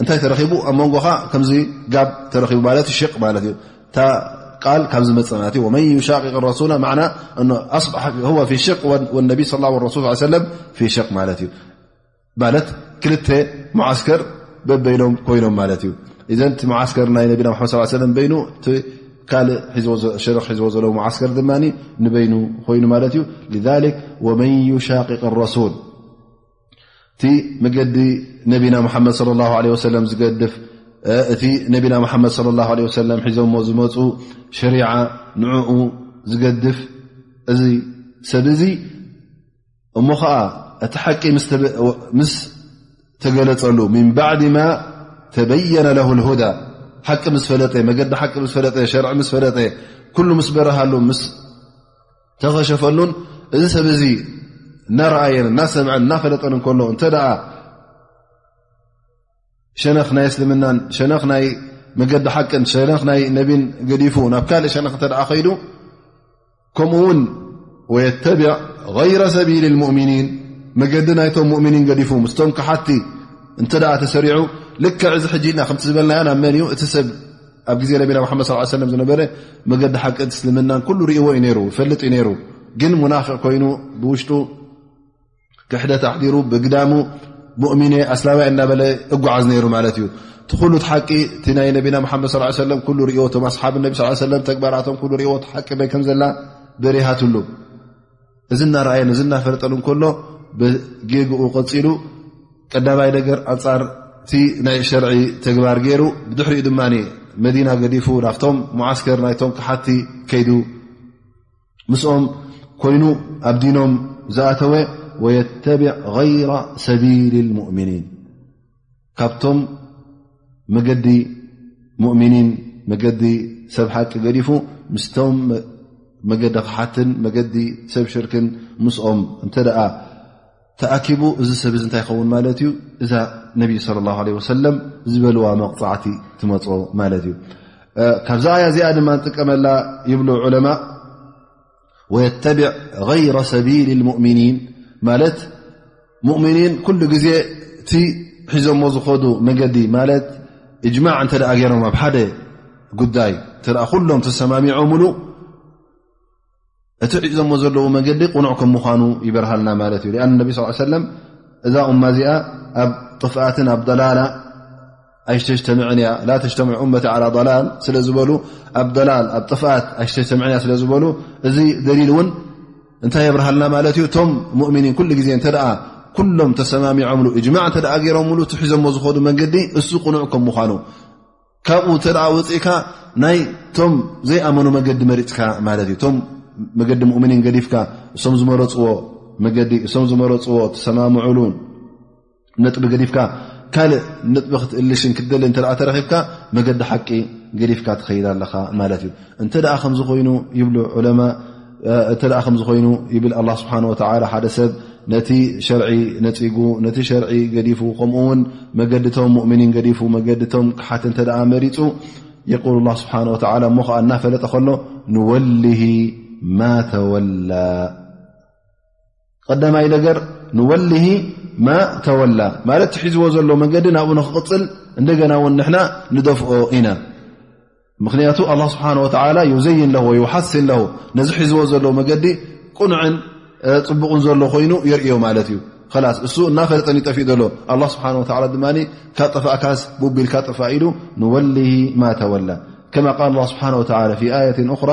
እንታይ ተረኺቡ ኣብ መንጎኻ ከምዚ ጋብ ተረኺቡ ማለት ሽቅ ማለት እዩ እታ ቃል ካብ ዝመፅ ማለት እዩ ወመን ዩሻቅቅ ረሱላ ማና ኣስበሓ ፊ ሽቅ ነቢ ረሱ ሰለም ፊ ሽቅ ማለት እዩ ማለት ክልተ መዓስከር በበይኖም ኮይኖም ማለት እዩ እዘን እቲ መዓስከር ናይ ነቢና መድ ስ ሰለም በይኑ እቲ ካልእ ሽርክ ሒዝዎ ዘለዉ መዓስከር ድማ ንበይኑ ኮይኑ ማለት እዩ ወመን ዩሻቅቅ ረሱል እቲ መገዲ ነቢና ሓመድ صለ ላ ለ ሰለም ዝገድፍ እቲ ነቢና ሓመድ صለ ላ ለ ሰለም ሒዞሞ ዝመፁ ሸሪዓ ንዕኡ ዝገድፍ እዚ ሰብ እዚ እሞ ከዓ እቲ ሓቂ ምስ ተገለፀሉ ምን ባዕድ ማ ተበየነ ለ ሁዳ ሓቂ ምስ ፈለጠ መገዲ ሓቂ ምስ ፈለጠ ሸርዒ ምስ ፈለጠ ኩሉ ምስ በረሃሉ ተኸሸፈሉን እዚ ሰብ እዚ እናረኣየን እናሰምዐን እናፈለጠን ከሎ እተ ሸነኽ ናይ እስልምናን ሸነኽ ናይ መገዲ ሓቅን ሸነኽ ናይ ነቢን ገዲፉ ናብ ካልእ ሸነኽ እተ ከይዱ ከምኡ ውን ወየተቢዕ غይረ ሰቢል ሙእምኒን መገዲ ናይቶም ሙእምኒን ገዲፉ ምስቶም ክሓቲ እንተ ተሰሪዑ ልክዕ እዚ ሕጂ ና ከምቲ ዝበልናዮ ናብ መን እዩ እቲ ሰብ ኣብ ግዜ ነቢና መሓመድ ስ ሰለም ዝነበረ መገዲ ሓቂ እስልምናን ኩሉ ርእዎ እዩ ነይሩ ፈልጥ እዩ ነይሩ ግን ሙናፍዕ ኮይኑ ብውሽጡ ክሕደት ኣሕዲሩ ብግዳሙ ሙእሚነ ኣስላማይ እናበለ እጓዓዝ ነይሩ ማለት እዩ እቲ ኩሉ ሓቂ እቲ ናይ ነቢና ሓመድ ስ ሰለም ኩሉ ርእዎ ቶም ኣስሓብ ነቢ ስ ሰለም ተግባራቶም ሉ ርእዎ ሓቂ በይ ከም ዘላ በሪሃትሉ እዚ እናረኣየን እዚ እናፈለጠን እንከሎ ብጌግኡ ቀፂሉ ቀዳማይ ነገር ኣንፃር እቲ ናይ ሸርዒ ተግባር ገይሩ ብድሕሪኡ ድማ መዲና ገዲፉ ናብቶም መዓስከር ናይቶም ክሓቲ ከይዱ ምስኦም ኮይኑ ኣብ ዲኖም ዝኣተወ ወየተብዕ غይራ ሰቢል ሙእምኒን ካብቶም መገዲ ሙእሚኒን መገዲ ሰብ ሓቂ ገዲፉ ምስቶም መገዲ ክሓትን መገዲ ሰብ ሽርክን ምስኦም እንተ ደኣ ተኣኪቡ እዚ ሰብ እዚ እንታይ ይኸውን ማለት እዩ እዛ ነቢይ ስለ ላ ለ ወሰለም ዝበልዋ መቕፃዕቲ ትመፅ ማለት እዩ ካብዛ ኣያ እዚኣ ድማ ንጥቀመላ ይብሉ ዑለማ ወየተብዕ غይረ ሰቢል ሙእምኒን ማለት ሙእምኒን ኩሉ ግዜ እቲ ሒዞሞ ዝኸዱ መገዲ ማለት እጅማዕ እንተ ደኣ ገይሮም ኣብ ሓደ ጉዳይ እተ ኩሎም ተሰማሚዖምሉ እቲ ሒዞሞ ዘለዎ መገዲ ቕኑዕ ከም ምዃኑ ይበርሃልና ማለት እዩ ኣነ ነቢ ስ ሰለም እዛ እማ እዚኣ ኣብ ጥፍኣትን ኣብ ደላላ ኣይሽተጅተምዕን እያ ላተጅተምዕ እመቲ ዓላ ላል ስለ ዝበሉ ኣብ ላል ኣብ ጥፍኣት ኣይሽተጅተምዕን እያ ስለ ዝበሉ እዚ ደሊል እውን እንታይ የብርሃልና ማለት እዩ እቶም ሙእምኒን ኩሉ ግዜ እንተ ኩሎም ተሰማሚዖምሉ እጅማዕ እተ ገይሮምሉ ትሒዞሞ ዝኮዱ መንገዲ እሱ ቅኑዕ ከም ምኳኑ ካብኡ እተ ወፅእካ ናይ ቶም ዘይኣመኑ መገዲ መሪፅካ ማለት እዩ እቶም መገዲ ሙእምኒን ገዲፍካ እሶም ዝመረፅዎ መገዲ እሶም ዝመረፅዎ ተሰማምዑሉን ነጥቢ ገዲፍካ ካልእ ነጥቢ ክትእልሽን ክትደሊ እተ ተረኪብካ መገዲ ሓቂ ገዲፍካ ትኸይድ ኣለኻ ማለት እዩ እተ ከይኑ ይብሉ ዑለማ እተ ከይኑ ይብል ኣላ ስብሓን ወተላ ሓደ ሰብ ነቲ ሸርዒ ነፂጉ ነቲ ሸርዒ ገዲፉ ከምኡ ውን መገዲቶም ሙእምኒን ገዲፉ መገዲቶም ክሓት እተ መሪፁ የቁል ላ ስብሓ ወ እሞ ከዓ እናፈለጠ ከሎ ንወልሂ ማ ተወላ ቐዳማይ ነገር ንወልሂ ማ ተወላ ማለት ትሒዝዎ ዘሎ መንገዲ ናብኡ ንክቕፅል እንደገና እውን ንሕና ንደፍኦ ኢና ምኽንያቱ ኣላ ስብሓን ወተላ ዩዘይን ለዎ ይሓስን ለዎ ነዚ ሒዝዎ ዘሎ መገዲ ቁኑዕን ፅቡቕን ዘሎ ኮይኑ የርእዮ ማለት እዩ ላስ እሱ እናፈለጠን ይጠፍእ ዘሎ ኣላ ስብሓን ወላ ድማ ካብ ጠፋእካስ ብቢልካ ጠፋ ኢሉ ንወልሂ ማ ተወላ ከማ ቃል ስብሓን ወላ ኣየትን እራ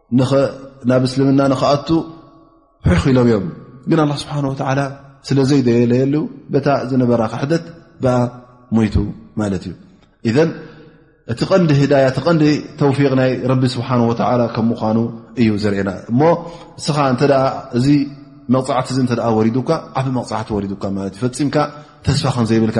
ናብ እስልምና ንክኣቱ ሕኽ ኢሎም እዮም ግን ኣላ ስብሓን ወተላ ስለ ዘይደየለየሉ በታ ዝነበራ ክሕደት ብኣ ሞይቱ ማለት እዩ እዘን እቲ ቐንዲ ህዳያ እቲ ቐንዲ ተውፊቅ ናይ ረቢ ስብሓን ወተላ ከም ምኳኑ እዩ ዘርእና እሞ እስኻ እንተ እዚ መቕፃዕቲ እዚ እተ ወሪዱካ ዓብ መቕፃዕቲ ወሪዱካ ማለት እዩ ፈፂምካ ተስፋ ከምዘይብልካ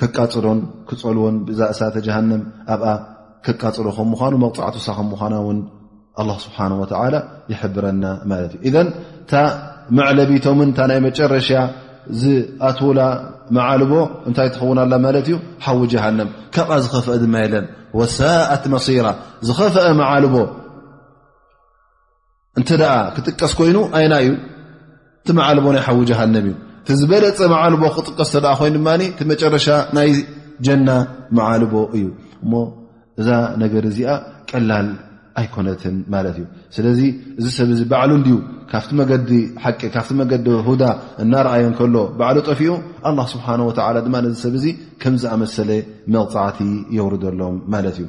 ከቃፅሎን ክፀልዎን ብዛ እሳተ ጀሃንም ኣብኣ ከቃፅሎ ከም ምኳኑ መቕፃዕቱ ሳ ከም ምኳና እውን ኣላ ስብሓን ወተላ ይሕብረና ማለት እዩ እዘን እታ መዕለቢቶምን እታ ናይ መጨረሻ ዝኣትውላ መዓልቦ እንታይ ትኸውን ኣላ ማለት እዩ ሓዊ ጀሃንም ካብኣ ዝኸፍአ ድማ የለን ወሳኣት መሲራ ዝኸፍአ መዓልቦ እንተ ክጥቀስ ኮይኑ ኣይና እዩ እቲ መዓልቦ ናይ ሓዊ ጀሃንም እዩ እቲ ዝበለፀ መዓልቦ ክጥቀስ ተ ኮይኑ ድማ እቲ መጨረሻ ናይ ጀና መዓልቦ እዩ እሞ እዛ ነገር እዚኣ ቀላል ኣይኮነትን ማለት እዩ ስለዚ እዚ ሰብ ዚ ባዕሉ እንድዩ ካብቲ መገዲ ሓቂ ካብቲ መገዲ ሁዳ እናርኣዮ ከሎ ባዕሉ ጠፍኡ ኣላ ስብሓን ወላ ድማ ነዚ ሰብ እዚ ከምዝኣመሰለ መቕፃዕቲ የውርደሎም ማለት እዩ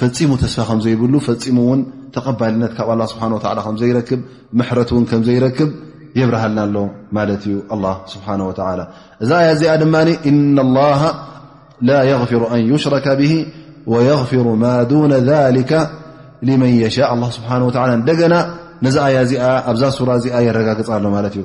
ፈፂሙ ተስፋ ከምዘይብሉ ፈፂሙ ውን ተቐባልነት ካብ ኣላ ስብሓን ወላ ከምዘይረክብ ምሕረት ውን ከምዘይረክብ የብርሃልና ኣሎ ማለት እዩ ኣላ ስብሓን ወላ እዛ ኣያ እዚኣ ድማ እና ላ ላ የፊሩ ኣን ዩሽረከ ብሂ ወየፊሩ ማ ዱነ ሊከ ልመን የሻእ ኣላ ስብሓን ወላ እንደገና ነዚ ኣያ እዚኣ ኣብዛ ሱራ እዚኣ የረጋግፃ ኣሎ ማለት እዩ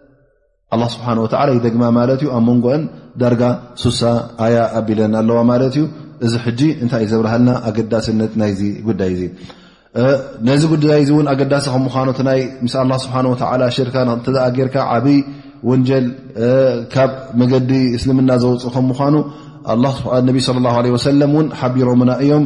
ኣላ ስብሓን ወተዓላ ይደግማ ማለት እዩ ኣብ መንጎኦን ዳርጋ ሱሳ ኣያ ኣቢለን ኣለዋ ማለት እዩ እዚ ሕጂ እንታይ እዩ ዘብርሃልና ኣገዳስነት ናይዚ ጉዳይ እዙ ነዚ ጉዳይ እዚ እውን ኣገዳሲ ከም ምዃኑ እቲ ናይ ምስ ኣላ ስብሓን ወተዓላ ሽርካ ንክተኣ ጌርካ ዓብይ ወንጀል ካብ መገዲ እስልምና ዘውፅእ ከም ምዃኑ ነቢ ለ ላ ለ ወሰለም እውን ሓቢሮምና እዮም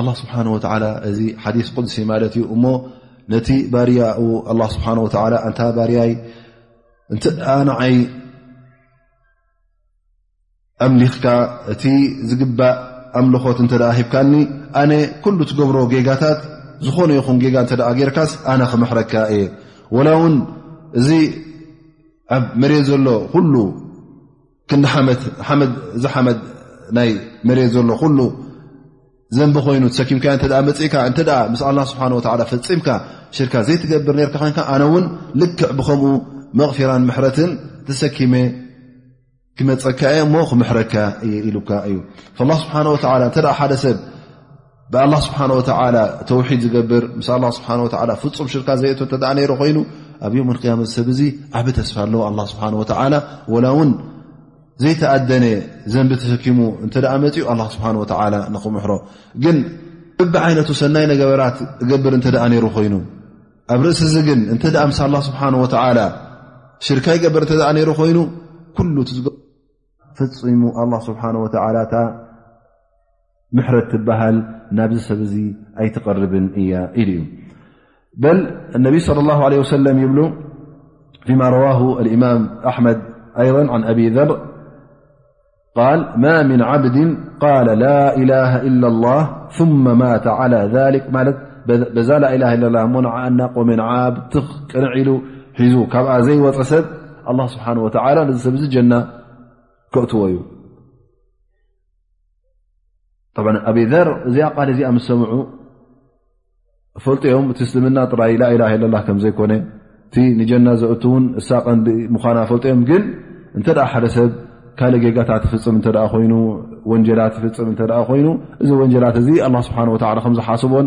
ኣላ ስብሓን ወተላ እዚ ሓዲስ ቅዱሲ ማለት እዩ እሞ ነቲ ባርያ ኣላ ስብሓን ወተላ ኣንታ ባርያይ እንተ ንዓይ ኣምሊኽካ እቲ ዝግባእ ኣምልኾት እንተ ሂብካኒ ኣነ ኩሉ ትገብሮ ጌጋታት ዝኾነ ይኹን ጌጋ እተ ጌርካስ ኣነ ክምሕረካ እየ ወላ እውን እዚ ኣብ መሬት ዘሎ ኩሉ ክንዲ እዚ ሓመድ ናይ መሬት ዘሎ ኩሉ ዘንቢ ኮይኑ ተሰኪምካ እተ መፅእካ እተ ምስ ኣላ ስብሓን ወላ ፈፂምካ ሽርካ ዘይትገብር ነርካ ኮንካ ኣነ እውን ልክዕ ብከምኡ መቕፊራን ምሕረትን ተሰኪመ ክመፀካ እየ እሞ ክምሕረካ እየ ኢሉካ እዩ ስብሓ ወ እተ ሓደ ሰብ ብኣላህ ስብሓን ወተዓላ ተውሒድ ዝገብር ምስ ኣላ ስብሓን ወላ ፍፁም ሽርካ ዘየእቶ እተ ነይሩ ኮይኑ ኣብ ዮም ቅያመ ዝሰብ እዙ ዓብ ተስፋ ኣለዎ ኣላ ስብሓን ወተዓላ ወላ እውን ዘይተኣደነ ዘንቢ ተሰኪሙ እንተ ደኣ መፅኡ ኣላ ስብሓን ወተዓላ ንኽምሕሮ ግን እብ ዓይነቱ ሰናይ ነገበራት እገብር እንተ ደኣ ነይሩ ኮይኑ ኣብ ርእሲ እዚ ግን እንተ ምስ ኣላ ስብሓን ወተዓላ ሽርካ ይገብር እተ ነይሩ ኮይኑ ኩሉ ትዝገ الله سبحنه ولى تل ن س أيتقرب ل النبي صلى الله عليه وسلم يبل فما رواه الإمام أحمد أيضا عن أب ذر قال ما من عبد قال لاإله إلا الله ثم ا على ذلك لله إ ن وع نل زيو س ኣላ ስብሓን ወተላ ነዚ ሰብ እዚ ጀና ከእትዎ እዩ ኣበ ዘር እዚኣ ቃል እዚኣ ምስ ሰምዑ ፈልጡ እዮም እቲ እስልምና ጥራይ ላኢላ ለላ ከም ዘይኮነ እቲ ንጀና ዘእት እውን እሳ ቀንዲ ምዃና ፈልጡ እዮም ግን እንተ ሓደ ሰብ ካልእ ጌጋታ ትፍፅም እተ ኮይኑ ወንጀላ ትፍፅም እተ ኮይኑ እዚ ወንጀላት እዚ ኣላ ስብሓን ወላ ከምዝሓስቦን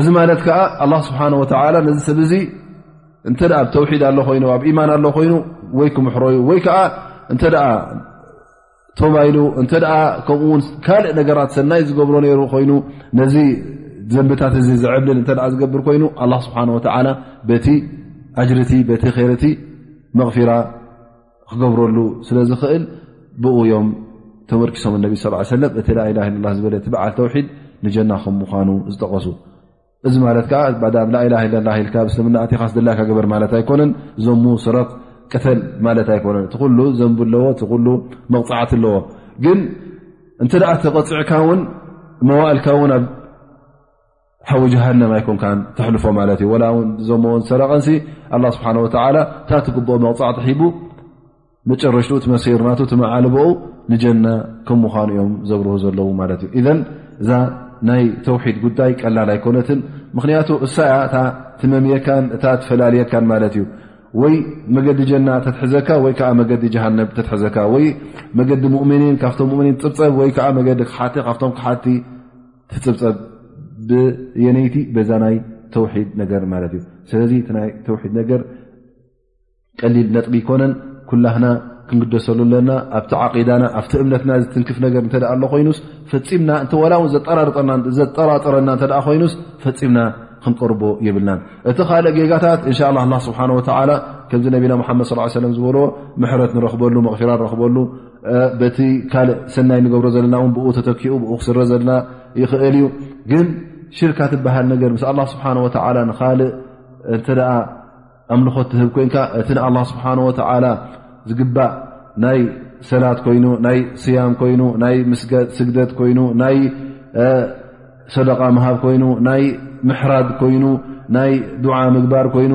እዚ ማለት ከዓ ኣላ ስብሓን ወተላ ነዚ ሰብ እዚ እንተ ኣብ ተውሒድ ኣሎ ኮይኑ ኣብ ኢማን ኣሎ ኮይኑ ወይ ክምሕሮዩ ወይ ከዓ እንተ ተባይሉ እንተ ከምኡውን ካልእ ነገራት ሰናይ ዝገብሮ ነይሩ ኮይኑ ነዚ ዘንብታት እዚ ዝዕብልል እተ ዝገብር ኮይኑ ኣላ ስብሓን ወተላ በቲ ኣጅርቲ በቲ ኸይረቲ መቕፊራ ክገብረሉ ስለ ዝኽእል ብኡ ዮም ተመርኪሶም ነቢ ስ ሰለ እቲ ላኢላ ላ ዝበለ እቲ በዓል ተውሒድ ንጀና ከም ምኳኑ ዝጠቐሱ እዚ ማለት ከዓ ብ ላኢላ ላ ኢልካ ብስልምና ኣቲኻ ስድላይካ ገበር ማለት ኣይኮነን ዘሙ ስረቅ ቅተል ማለት ኣይኮነን እቲ ኩሉ ዘንብ ኣለዎ እቲ ኩሉ መቕፃዕቲ ኣለዎ ግን እንተ ተቐፅዕካ ውን መዋእልካ ውን ሓዊ ጀሃንም ኣይኮንካ ተሕልፎ ማለት እዩ ወላ ውን ዞሞን ሰረቐንሲ ኣላ ስብሓን ወተላ እታ ትግብኦ መቕፃዕቲ ሒቡ መጨረሽትኡ ትመሲር ናቱ ትመዓልበኡ ንጀና ከም ምዃኑ እዮም ዘብርሁ ዘለዉ ማለት እዩ እዘን እዛ ናይ ተውሒድ ጉዳይ ቀላል ኣይኮነትን ምኽንያቱ እሳ እያ እታ ትመምየካን እታ ትፈላልየካን ማለት እዩ ወይ መገዲ ጀና ተትሕዘካ ወይ ከዓ መገዲ ጀሃነብ ተትሕዘካ ወይ መገዲ ሙእምኒን ካብቶም ሙእምኒን ፅብፀብ ወይ ከዓ መገዲ ክሓቲ ካብቶም ክሓቲ ትፅብፀብ ብየነይቲ በዛ ናይ ተውሒድ ነገር ማለት እዩ ስለዚ እቲ ናይ ተውሒድ ነገር ቀሊል ነጥቢ ይኮነን ኩላህና ክንግደሰሉ ኣለና ኣብቲ ዓቂዳና ኣብቲ እምነትና ዝትንክፍ ነገር እተ ኣሎ ኮይኑስ ፈፂምና እተወላ ውን ዘጠራጠረና እተ ኮይኑስ ፈፂምና ክንቀርቦ የብልና እቲ ካልእ ጌጋታት እንሻ ላ ላ ስብሓን ወተላ ከምዚ ነቢና ሓመድ ስ ሰለም ዝበልዎ ምሕረት ንረክበሉ መቕፊራ ንረክበሉ በቲ ካልእ ሰናይ ንገብሮ ዘለና ን ብኡ ተተኪኡ ብኡ ክስረ ዘለና ይኽእል እዩ ግን ሽርካ ትበሃል ነገር ምስ ኣላ ስብሓን ወተላ ንካልእ እንተ ኣምልኾት ትህብ ኮንካ እቲ ንኣላ ስብሓን ወተላ ዝግባእ ናይ ሰላት ኮይኑ ናይ ስያም ኮይኑ ናይ ስግደት ኮይኑ ናይ ሰደቃ ምሃብ ኮይኑ ናይ ምሕራድ ኮይኑ ናይ ድዓ ምግባር ኮይኑ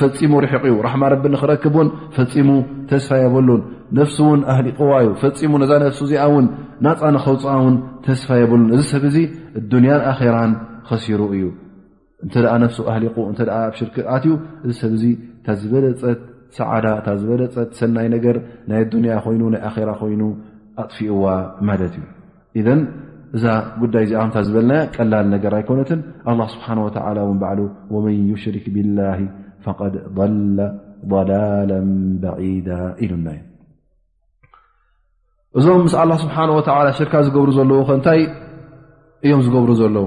ፈፂሙ ርሕቕ እዩ ራሕማ ረቢ ንክረክብ ውን ፈፂሙ ተስፋ የብሉን ነፍሲ እውን ኣህሊቕዋ እዩ ፈፂሙ ነዛ ነፍሱ እዚኣ ውን ናፃ ንከውፅኣ ውን ተስፋ የብሉን እዚ ሰብ እዚ እዱንያን ኣኼራን ኸሲሩ እዩ እንተ ነፍሱ ኣህሊቑ እተ ኣብ ሽርክ ኣትዩ እዚ ሰብ እዚ እታ ዝበለፀት ሰዓዳ እታ ዝበለፀት ሰናይ ነገር ናይ ኣዱንያ ኮይኑ ናይ ኣራ ኮይኑ ኣጥፊኡዋ ማለት እዩ ኢዘን እዛ ጉዳይ እዚኣ ከምታ ዝበልናያ ቀላል ነገር ኣይኮነትን ኣላ ስብሓን ወተላ እውን ባዕሉ ወመን ዩሽርክ ብላ ፈቐድ ضላ ضላላ በዒዳ ኢሉና እዩ እዞም ምስ ኣላ ስብሓን ወተላ ሽርካ ዝገብሩ ዘለዉ ከእንታይ እዮም ዝገብሩ ዘለዉ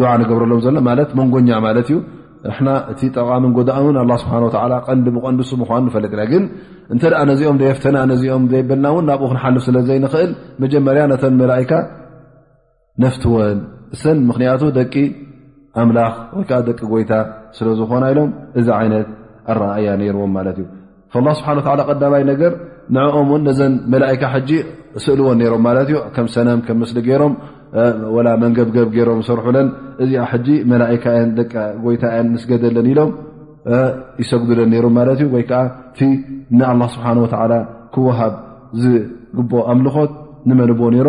ዱዓ ንገብረሎም ዘሎ ማለት መንጎኛ ማለት እዩ ንሕና እቲ ጠቓምን ጎዳእምን ኣላ ስብሓን ወላ ቀንዲ ብቐንዲ ሱ ምኳኑ ንፈልጥ ኢና ግን እንተ ደኣ ነዚኦም ዘየፍተና ነዚኦም ዘይበልና እውን ናብኡ ክንሓልፍ ስለ ዘይንኽእል መጀመርያ ነተን መላእካ ነፍትወን እሰን ምኽንያቱ ደቂ ኣምላኽ ወይከዓ ደቂ ጎይታ ስለ ዝኾና ኢሎም እዚ ዓይነት ኣረኣእያ ነይርዎም ማለት እዩ ላ ስብሓ ቀዳማይ ነገር ንኦም ውን ነዘን መላካ ሕጂ ስእልዎን ነሮም ማለት ዩ ከም ሰነም ከም ምስሊ ገይሮም ወላ መንገብገብ ገይሮም ሰርሑለን እዚኣ ሕጂ መላካ ን ደ ጎይታ ን ንስገደለን ኢሎም ይሰግዱለን ነሮም ማለት ዩ ወይ ከዓ ቲ ንኣላ ስብሓን ወላ ክወሃብ ዝግብኦ ኣምልኾት ንመንቦ ነይሮ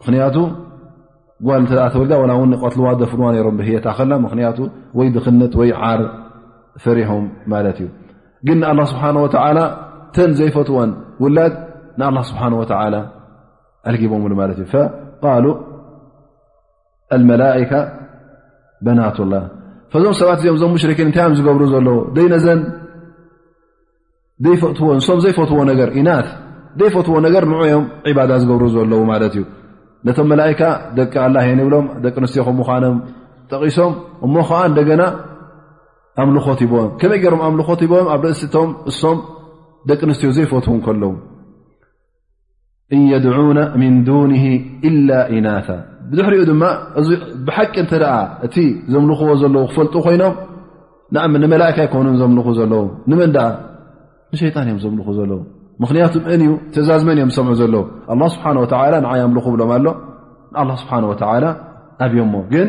ምክንያቱ ጓል እተ ተወልዳ ላ ውን ቀትልዋ ደፍንዋ ሮም ብህየታ ከላ ምክንያቱ ወይ ድኽነት ወይ ዓር ፈሪሖም ማለት እዩ ግን ንኣላ ስብሓን ወተላ ተን ዘይፈትወን ውላድ ንኣላ ስብሓን ወተላ ኣልጊቦምሉ ማለት እዩ ቃሉ ኣልመላካ በናት ላ ፈዞም ሰባት እዚኦም እዞም ሙሽርኪን እንታይ እዮም ዝገብሩ ዘለዉ ዘይነዘን ዘይፈትዎ ንሶም ዘይፈትዎ ነገር ኢናት ዘይፈትዎ ነገር ን ዮም ባዳ ዝገብሩ ዘለዉ ማለት እዩ ነቶም መላካ ደቂ ኣላ የንብሎም ደቂ ኣንስትዮ ከም ምዃኖም ጠቒሶም እሞ ከዓ እንደገና ኣምልኾት ይቦም ከመይ ገይሮም ኣምልኾት ይቦም ኣብ ርእሲቶም እሶም ደቂ ኣንስትዮ ዘይፈትዉ ከለዉ እን የድዑነ ምን ዱን ኢላ ኢናታ ብድሕሪኡ ድማ እዚ ብሓቂ እተ እቲ ዘምልኽዎ ዘለዉ ክፈልጡ ኮይኖም ንመላእካ ኣይኮኑ ዘምልኹ ዘለዉ ንመን ኣ ንሸይጣን እዮም ዘምልኹ ዘለዉ ምኽንያቱ መን እዩ ትእዛዝ መን እዮም ዝሰምዑ ዘለዉ ኣ ስብሓ ወ ንዓይ ኣምልኹ ብሎም ኣሎ ንኣ ስብሓ ወ ኣብዮሞ ግን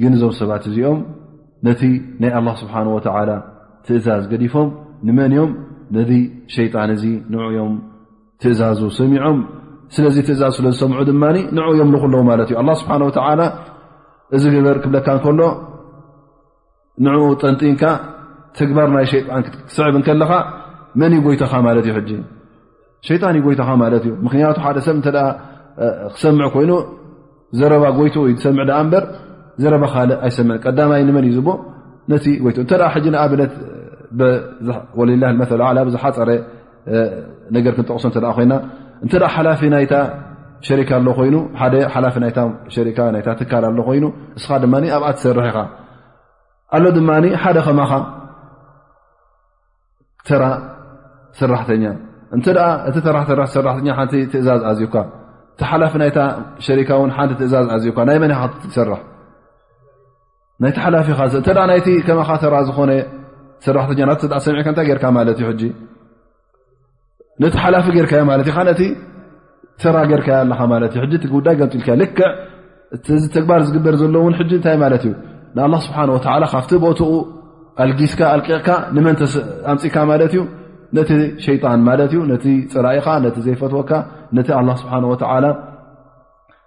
ግን እዞም ሰባት እዚኦም ነቲ ናይ ኣላ ስብሓን ወተዓላ ትእዛዝ ገዲፎም ንመን እዮም ነዚ ሸይጣን እዚ ንዑ ዮም ትእዛዙ ሰሚዖም ስለዚ ትእዛዝ ስለ ዝሰምዑ ድማ ንዑ የምልኹ ኣለዉ ማለት እዩ ኣላ ስብሓን ወተዓላ እዚ ግበር ክብለካ እንከሎ ንኡ ጠንጢንካ ተግባር ናይ ሸጣን ክትስዕብ ከለኻ መን ዩ ጎይታኻ ማለት እዩ ሸጣን ዩ ጎይታኻ ማለት እዩ ምክንያቱ ሓደ ሰብ እተ ክሰምዕ ኮይኑ ዘረባ ጎይትኡ ዩ ዝሰምዕ ኣ እምበር ዘረባ ካልእ ኣይሰምዕን ቀዳማይ ንመን እዩ ዝቦ ነቲ ጎይትኡ እተ ንኣብነት ወላ መ ዝሓፀረ ነገር ክንጠቕሶ እተ ኮይና እንተ ሓላፊ ናይታ ሸሪካ ኣሎ ኮይኑ ሓደ ሓላፊ ናይ ሸካ ናይ ትካል ኣሎ ኮይኑ እስኻ ድማ ኣብኣ ትሰርሕ ኢኻ ኣሎ ድማ ሓደ ከማኻ ተራ ሰራሕተኛ እንተ እቲ ተራሰራሕተኛ ሓንቲ ትእዛዝ ኣዝካ እቲ ሓላፊ ናይታ ሸሪካ ን ሓንቲ ትእዛዝ ኣዝካ ናይ መን ክትሰርሕ ናይቲ ሓላፊኻ እተ ናይቲ ከማኻ ተራ ዝኾነ ሰራሕተኛናት ሰሚዕካ እንታይ ጌርካ ማለት እዩ ሕጂ ነቲ ሓላፊ ጌርካዮ ማለት እዩ ነቲ ተራ ጌርካዮ ኣለኻ ማለት እዩ ሕ ጉዳይ ገምጢልካ ልክዕ እዚ ተግባር ዝግበር ዘሎ እውን ሕጂ እንታይ ማለት እዩ ንኣላ ስብሓን ወተላ ካብቲ ቦትኡ ኣልጊስካ ኣልቂቕካ ንመን ኣምፅካ ማለት እዩ ነቲ ሸይጣን ማለት እዩ ነቲ ፅራኢኻ ነቲ ዘይፈትወካ ነቲ ኣላ ስብሓን ወተላ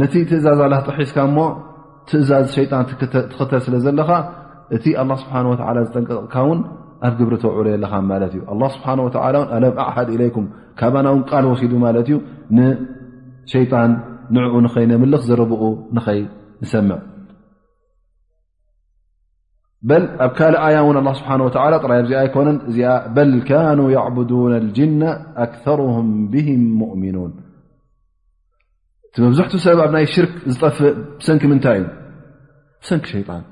ነቲ ትእዛዝ ኣላ ጥሒስካ እሞ ትእዛዝ ሸይጣን ትኽተል ስለ ዘለኻ እቲ ኣላ ስብሓን ወላ ዝጠንቀቕካ ውን ኣብ ግብሪ ተውዕሎ የለኻ ማለት እዩ ኣላ ስብሓን ወላ ን ኣለም ኣሓድ ኢለይኩም ካባና ውን ቃል ወሲዱ ማለት እዩ ንሸይጣን ንዕኡ ንኸይነምልኽ ዘረብኡ ንኸይ ንሰምዕ በል ኣብ ካልእ ኣያ እውን ኣላ ስብሓን ወላ ጥራይ ኣብዚኣ ኣይኮነን እዚኣ በል ካኑ ያዕቡዱን ልጅና ኣክርም ብህም ሙእሚኑን እቲ መብዝሕቱ ሰብ ኣብ ናይ ሽርክ ዝጠፍእ ብሰንኪ ምንታይ እዩ ብሰንኪ ሸይጣን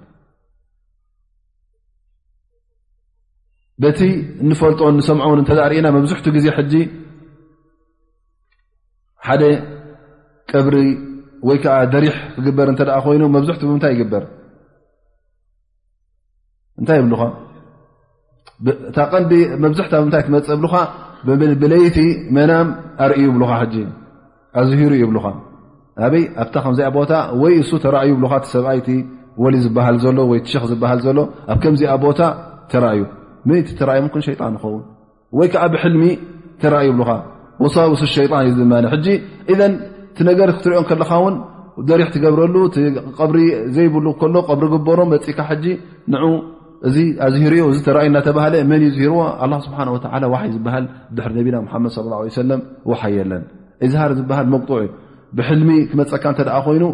በቲ እንፈልጦ እንሰምዖን እንተ ርእና መብዝሕቱ ግዜ ሕጂ ሓደ ቀብሪ ወይ ከዓ ደሪሕ ክግበር እንተ ኮይኑ መብዝሕቱ ብምንታይ ይግበር እንታይ ይብልኻ እታ ቀንዲ መብዝሕታ ምንታይ ትመፅእ ይብልኻ ብለይቲ መናም ኣርእዩ ይብልኻ ሕጂ ኣዝሂሩ ይብልኻ ኣበይ ኣብታ ከምዚኣ ቦታ ወይ እሱ ተራእዩ ይብልኻ እቲ ሰብኣይቲ ወሊ ዝበሃል ዘሎ ወይ ትሸኽ ዝበሃል ዘሎ ኣብ ከምዚኣ ቦታ ተራእዩ ምእቲ ተራእዩ ምክን ሸይጣን ይኸውን ወይ ከዓ ብሕልሚ ተርኣ ይብልኻ ወሳውስ ሸይጣን እዩ ድማ ሕጂ እዘ እቲ ነገር ክትሪኦ ከለኻ ውን ደሪሕ ትገብረሉ ቐብሪ ዘይብሉ ከሎ ቐብሪ ግበሮ መፅካ ሕጂ ን እዚ ኣዝሂርዮ እዚ ተራእዩ እናተባሃለ መን እዩ ዝሂርዎ ኣላ ስብሓን ወላ ዋሓይ ዝበሃል ድሕሪ ነቢና ሓመድ ስ ላ ሰለም ውሓይ የለን እዝሃር ዝበሃል መቕጡ እዩ ብሕልሚ ክመፀካ እተ ኮይኑ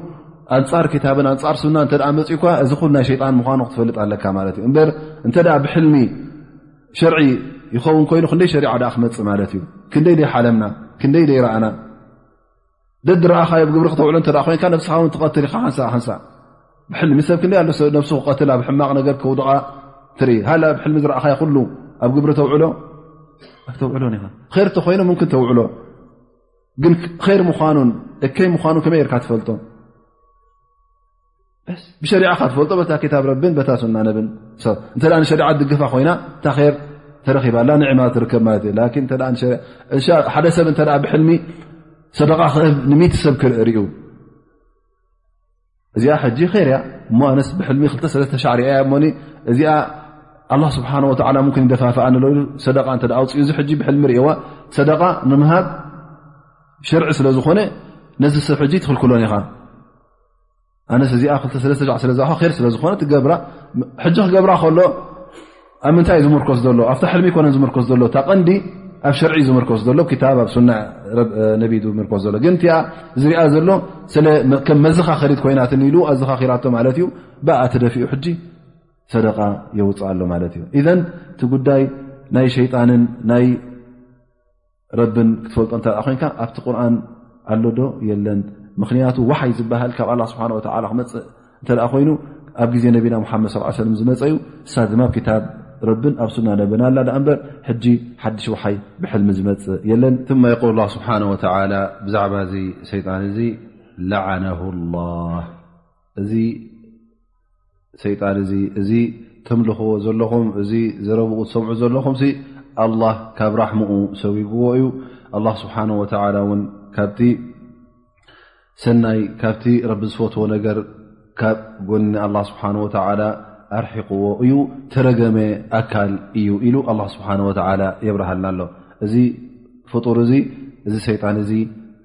ኣንፃር ክታብን ኣንፃር ሱና እተ መፅእኳ እዚ ኹል ናይ ሸይጣን ምኳኑ ክትፈልጥ ኣለካ ማለት እዩ እበር እንተ ብሕልሚ ሸርዒ ይኸውን ኮይኑ ክንደይ ሸሪዓ ኣ ክመፅእ ማለት እዩ ክንደይ ደይ ሓለምና ክንደይ ደይ ረኣና ደዲ ረኣኻ ዮ ግብሪ ክተውዕሉ እተ ኮይ ነብስኻ ውን ትቐትል ኢኻ ሓንሳ ሓንሳ ብሕልሚ ሰብ ክንደይ ኣሎ ነብሱ ክቐትል ኣብ ሕማቕ ነገር ክውድቓ ትርኢ ሃላ ብ ሕልሚ ዝረእኻ ይኩሉ ኣብ ግብሪ ተውዕሎ ኣይተውዕሎን ኢኻ ር እተኮይኑ ምክን ተውዕሎ ግን ር ምኳኑን እከይ ምኳኑ ከመይ ርካ ትፈልጦ ብሸሪዓካ ትፈልጦ በታ ክታብ ረብን በታ ሱና ነብን ሰብ እተ ንሸሪዓ ድግፋ ኮይና እታ ር ተረኪባ ላ ንዕማ ትርከብ ማለት እዩ ሓደ ሰብ እተ ብሕልሚ ሰደቃ ክህብ ን ሰብ ክርእርዩ እዚኣ ሕጂ ር እያ እሞ ኣነስ ብሕልሚ ክተሰለተሻዕሪ እያ እሞ እዚኣ ኣላ ስብሓን ወላ ምን ይደፋፍኣ ንለሉ ሰደቃ እተ ኣውፅኡ እዚ ሕጂ ብሕልሚ ርእዋ ሰደቃ ንምሃብ ሸርዒ ስለ ዝኾነ ነዚ ሰብ ሕጂ ትኽልክሎን ኢኻ ኣነስ እዚኣ ክልተሰለስተሻዕ ስለ ዝኣ ር ስለ ዝኾነ ትገብራ ሕጂ ክገብራ ከሎ ኣብ ምንታይ እዩ ዝምርኮስ ዘሎ ኣብቲ ሕልሚ ኮነ ዝምርኮስ ዘሎ እታ ቀንዲ ኣብ ሽርዒ ዝምርኮስ ዘሎ ክታብ ኣብ ሱና ነቢ ዝምርኮስ ዘሎ ግን እቲኣ ዝርኣ ዘሎ ከም መዘኻኸሪት ኮይናትን ኢሉ ኣዘኻኺራቶ ማለት እዩ ብኣ ተደፊኡ ሕጂ ሰደቃ የውፅእ ኣሎ ማለት እዩ ኢዘን እቲ ጉዳይ ናይ ሸይጣንን ናይ ረብን ክትፈልጦ እተ ኮይንካ ኣብቲ ቁርን ኣሎዶ የለን ምክንያቱ ዋሓይ ዝበሃል ካብ ኣላ ስብሓ ወላ ክመፅእ እተ ኮይኑ ኣብ ግዜ ነቢና ሓመድ ስ ሰለም ዝመፀ ዩ እሳ ድማ ኣብ ክታብ ረብን ኣብ ሱና ነብና ኣላ ዳኣ እምበር ሕጂ ሓድሽ ውሓይ ብሕልሚ ዝመፅእ የለን ማ የል ላ ስብሓ ወላ ብዛዕባ እዚ ሰይጣን እዚ ለዓነ ላ እዚ ሰይጣን እዚ እዚ ተምልኽዎ ዘለኹም እዚ ዘረብኡ ትሰምዑ ዘለኹም ኣላ ካብ ራሕምኡ ሰዊግዎ እዩ ኣላ ስብሓን ወተላ ውን ካብቲ ሰናይ ካብቲ ረቢ ዝፈትዎ ነገር ካብ ጎኒ ኣላ ስብሓን ወተላ ኣርሒቕዎ እዩ ተረገመ ኣካል እዩ ኢሉ ኣላ ስብሓን ወተላ የብርሃልና ኣሎ እዚ ፍጡር እዚ እዚ ሰይጣን እዚ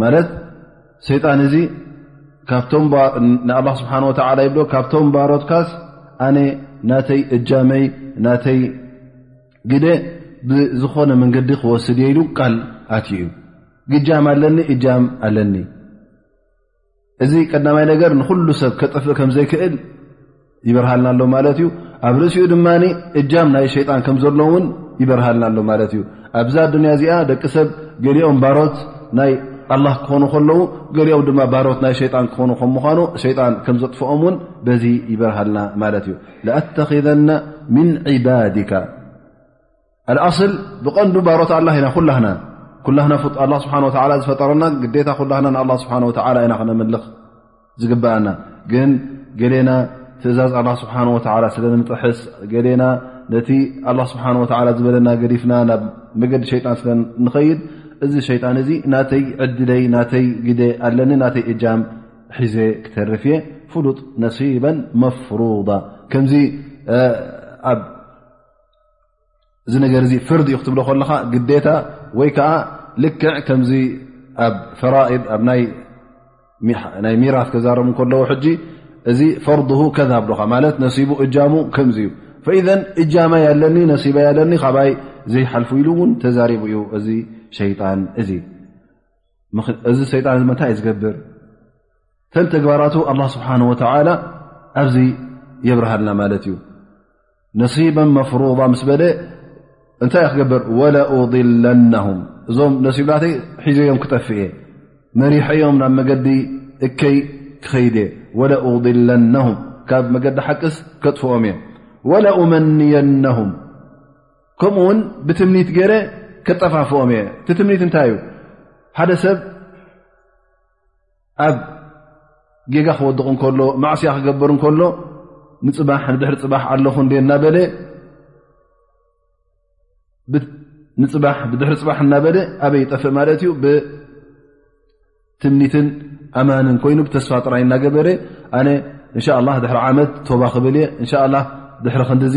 ማለት ሰይጣን እዚ ካብቶም ንኣላ ስብሓን ወተላ ይብሎ ካብቶም ባሮትካስ ኣነ ናተይ እጃመይ ናተይ ግደ ብዝኾነ መንገዲ ክወስድ እየ ኢሉ ቃል ኣትዩ እዩ ግጃም ኣለኒ እጃም ኣለኒ እዚ ቀዳማይ ነገር ንኩሉ ሰብ ከጥፍእ ከም ዘይክእል ይበርሃልና ኣሎ ማለት እዩ ኣብ ርእሲኡ ድማ እጃም ናይ ሸይጣን ከም ዘሎ እውን ይበርሃልና ኣሎ ማለት እዩ ኣብዛ ኣዱንያ እዚኣ ደቂ ሰብ ገሊኦም ባሮት ናይ ኣላ ክኾኑ ከለዉ ገሊኦም ድማ ባሮት ናይ ሸይጣን ክኾኑ ከም ምኳኑ ሸይጣን ከም ዘጥፍኦም እውን በዚ ይበርሃልና ማለት እዩ ለኣተኪዘና ምን ዕባድካ ኣልኣስል ብቐንዱ ባሮት ኣላ ኢና ኩላና ኩላና ኣ ስብሓ ዝፈጠረና ግዴታ ኩላና ንኣ ስብሓ ወላ ኢና ክነምልኽ ዝግብኣና ግን ገሌና ትእዛዝ ኣላ ስብሓ ወላ ስለ ንጥሕስ ገሌና ነቲ ኣላ ስብሓ ወላ ዝበለና ገዲፍና ናብ መገዲ ሸይጣን ስለ ንኸይድ እዚ ሸይጣን እዚ ናተይ ዕድለይ ናተይ ግደ ኣለኒ ናተይ እጃም ሒዘ ክተርፍ እየ ፍሉጥ ነሲበን መፍሩዳ ከምዚ ኣብ እዚ ነገር እዚ ፍርድ እዩ ክትብሎ ከለኻ ግዴታ ወይ ከዓ ልክዕ ከምዚ ኣብ ፈራኢድ ኣብ ናይ ሚራት ከዛረቡ ከለዉ ሕጂ እዚ ፈርድ ከዛ ብሎኻ ማለት ነሲቡ እጃሙ ከምዚ እዩ ፈኢዘ እጃማይ ኣለኒ ነሲባይ ኣለኒ ካባይ ዘይሓልፉ ኢሉ እውን ተዛሪቡ እዩ እዚ ሸይጣን እዚ እዚ ሰይጣን እዚ መታይ እዩ ዝገብር ተን ተግባራቱ ኣላ ስብሓን ወተላ ኣብዚ የብርሃልና ማለት እዩ ነሲባ መፍሩض ምስ በለ እንታይ እ ክገብር ወለእضለናሁም እዞም ነሲብናተይ ሒዘዮም ክጠፍ እየ መሪሐዮም ናብ መገዲ እከይ ክኸይድ እየ ወለእضለናሁም ካብ መገዲ ሓቅስ ከጥፍኦም እየ ወለእመንየናሁም ከምኡ ውን ብትምኒት ገረ ከጠፋፍኦም እየ እቲ ትምኒት እንታይ እዩ ሓደ ሰብ ኣብ ጌጋ ክወድቕ እንከሎ ማዕስያ ክገብር እንከሎ ንፅባሕ ንድሕሪ ፅባሕ ኣለኹ እንደ እናበለ ንፅባሕ ብድሕሪ ፅባሕ እናበለ ኣበይ ይጠፍእ ማለት እዩ ብትምኒትን ኣማንን ኮይኑ ብተስፋ ጥራይ እናገበረ ኣነ እንሻ ላ ድሕሪ ዓመት ቶባ ክብል እየ እንሻ ላ ድሕሪ ክንዲዚ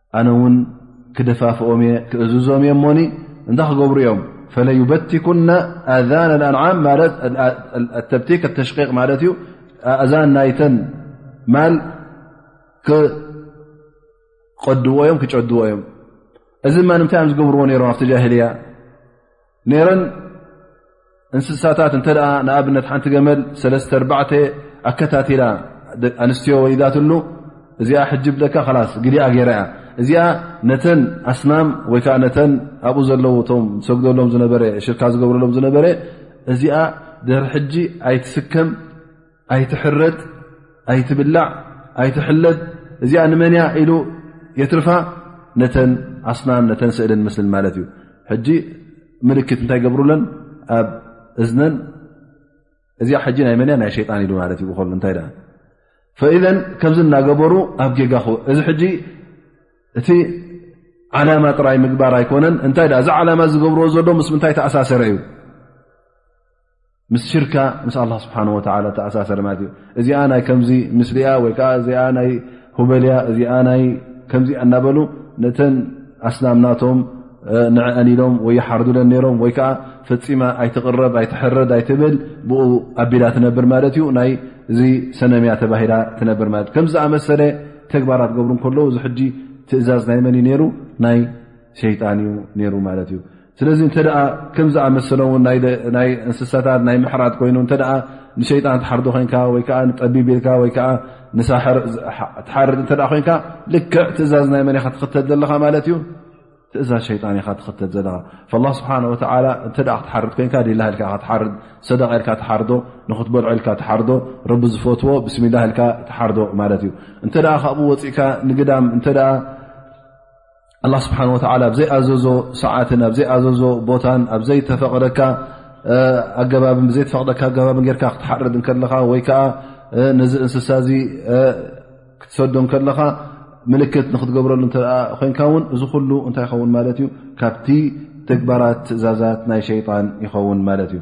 ኣነ ውን ክደፋፍኦም እየ ክእዝዞም እየ ሞኒ እንታይ ክገብሩ እዮም ፈለዩበቲኩና ኣዛን ኣንዓም ማለት ተብቲ ከተሽቂቕ ማለት እዩ ኣእዛን ናይተን ማል ክቀድዎ እዮም ክጨድዎ እዮም እዚ ማ ንምንታይ እዮም ዝገብርዎ ነይሮም ኣብቲ ጃሂልያ ነረን እንስሳታት እተ ንኣብነት ሓንቲ ገመል ሰለስተ ኣርባዕተ ኣከታቲላ ኣንስትዮ ወሊዳትሉ እዚኣ ሕጂ ብደካ ላስ ግዲኣ ገይራ እያ እዚኣ ነተን ኣስናም ወይከዓ ነተን ኣብኡ ዘለዉ ቶም ዝሰግደሎም ዝነበረ ሽርካ ዝገብረሎም ዝነበረ እዚኣ ድር ሕጂ ኣይትስከም ኣይትሕረድ ኣይትብላዕ ኣይትሕለብ እዚኣ ንመን እያ ኢሉ የትርፋ ነተን ኣስናም ነተን ስእልን ምስልን ማለት እዩ ሕጂ ምልክት እንታይ ገብሩለን ኣብ እዝነን እዚኣ ሕጂ ናይ መን እያ ናይ ሸይጣን ኢሉ ማለት እዩ ብከሉ እንታይ ደ ፈኢዘን ከምዚ እናገበሩ ኣብ ጌጋ ክው እዚ ሕጂ እቲ ዓላማ ጥራይ ምግባር ኣይኮነን እንታይ እዚ ዓላማ ዝገብርዎ ዘሎ ምስ ምንታይ ተኣሳሰረ እዩ ምስ ሽርካ ምስ ኣላ ስብሓን ወላ ተኣሳሰር ማለት እዩ እዚኣ ናይ ከምዚ ምስሊያ ወይ ከዓ እዚኣ ናይ ሁበልያ እዚኣ ናይ ከምዚ እናበሉ ነተን ኣስናምናቶም ንዐአን ኢሎም ወይ ይሓርዱለን ነይሮም ወይ ከዓ ፈፂማ ኣይትቕረብ ኣይትሕረድ ኣይትብል ብኡ ኣቢላ ትነብር ማለት እዩ ናይ እዚ ሰነምያ ተባሂላ ትነብር ማለት እ ከምዚ ዝኣመሰለ ተግባራት ገብሩ ከለዉ እዚ ሕጂ ትእዛዝ ናይ መን እዩ ነይሩ ናይ ሸይጣን እዩ ነይሩ ማለት እዩ ስለዚ እተ ከምዝኣመሰለ ውን ናይ እንስሳታት ናይ ምሕራድ ኮይኑ እተ ንሸይጣን ትሓርዶ ኮንካ ወይዓ ጠቢብ ልካ ወይዓ ንሳሕር ትሓርድ እተ ኮንካ ልክዕ ትእዛዝ ናይ መን ካ ትኽተል ዘለኻ ማለት እዩ ትእዛዝ ሸይጣን ኢኻ ትኽተል ዘለኻ ላ ስብሓ ወ እተ ክትሓርድ ኮንካ ላ ልካ ትሓርድ ሰደቃ ልካ ትሓርዶ ንክትበልዖ ልካ ትሓርዶ ረቢ ዝፈትዎ ብስሚላ ልካ ትሓርዶ ማለት እዩ እተ ካብኡ ወፅእካ ንግዳም ኣላ ስብሓን ወተላ ኣብ ዘይኣዘዞ ሰዓትን ኣብ ዘይኣዘዞ ቦታን ኣብ ዘይተፈቕደካ ኣገባብን ብዘይተፈቕደካ ኣገባብን ጌርካ ክትሓርድ ከለኻ ወይ ከዓ ነዚ እንስሳ እዚ ክትሰዶ ከለኻ ምልክት ንክትገብረሉ እተ ኮንካ ውን እዚ ኩሉ እንታይ ይኸውን ማለት እዩ ካብቲ ተግባራት ትእዛዛት ናይ ሸይጣን ይኸውን ማለት እዩ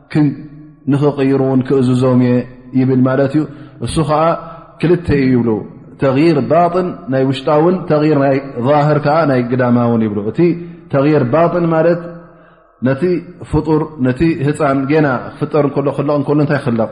ንክቕይሩ ውን ክእዝዞም እየ ይብል ማለት እዩ እሱ ከዓ ክልተ እዩ ይብሉ ተር ባጥን ናይ ውሽጣውን ተር ናይ ظህር ከዓ ናይ ግዳማውን ይብሉ እቲ ተር ባጥን ማለት ነቲ ፍጡር ነቲ ህፃን ገና ክፍጠር ሎ ክለቕ ከሎ እንታይ ክለቕ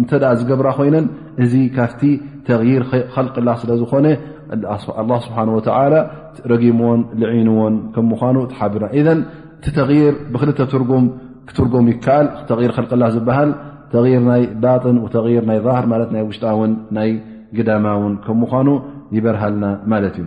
እንተ ዝገብራ ኮይነን እዚ ካብቲ ተይር ኸልቅ ላ ስለ ዝኾነ ኣላ ስብሓን ወተላ ረጊምዎን ልዒንዎን ከም ምኳኑ ትሓብርና እዘን እቲ ተይር ብክልተ ትርጉም ክትርጎም ይከኣል ተር ኸልቅላ ዝበሃል ተይር ናይ ባጥን ተይር ናይ ር ማለት ናይ ውሽጣውን ናይ ግዳማውን ከም ምኳኑ ይበርሃልና ማለት እዩ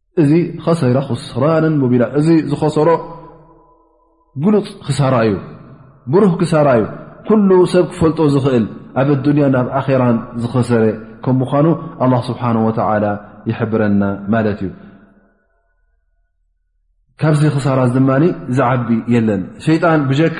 እዚ ኸሰረ ክስራንን ሙቢና እዚ ዝኸሰሮ ግሉፅ ክሳራ እዩ ብሩህ ክሳራ እዩ ኩሉ ሰብ ክፈልጦ ዝኽእል ኣብ ኣዱንያ ናብ ኣራን ዝኸሰረ ከም ምዃኑ ኣላ ስብሓን ወተላ ይሕብረና ማለት እዩ ካብዚ ክሳራ ድማ ዝዓቢ የለን ሸይጣን ብጀካ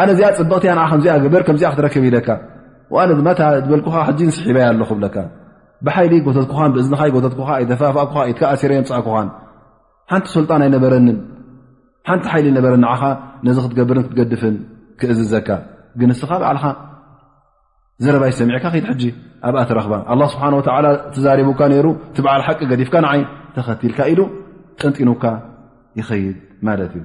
ኣነ እዚኣ ፅብቕቲ ያ ከምዚኣ ግበር ከምዚኣ ክትረክብ ኢለካ ኣነ ድማ ዝበልኩኻ ሕጂ ንስሒበያ ኣለኹ ብለካ ብሓይሊ ጎተትኩኻን ብእዝንኻ ጎተትኩኻ ኣይተፋፋእኩኻ ኢትካ ኣሲረ የምፃእኩኻን ሓንቲ ስልጣን ኣይነበረንን ሓንቲ ሓይሊ ነበረ ንዓኻ ነዚ ክትገብርን ክትገድፍን ክእዝዘካ ግን እስኻ ባዕልኻ ዘረባይ ሰሚዕካ ክድ ሕጂ ኣብኣ ትረኽባ ኣላ ስብሓን ወተላ ተዛሪቡካ ነይሩ እቲ በዓል ሓቂ ገዲፍካ ንዓይ ተኸትልካ ኢሉ ጠንጢኑካ ይኸይድ ማለት እዩ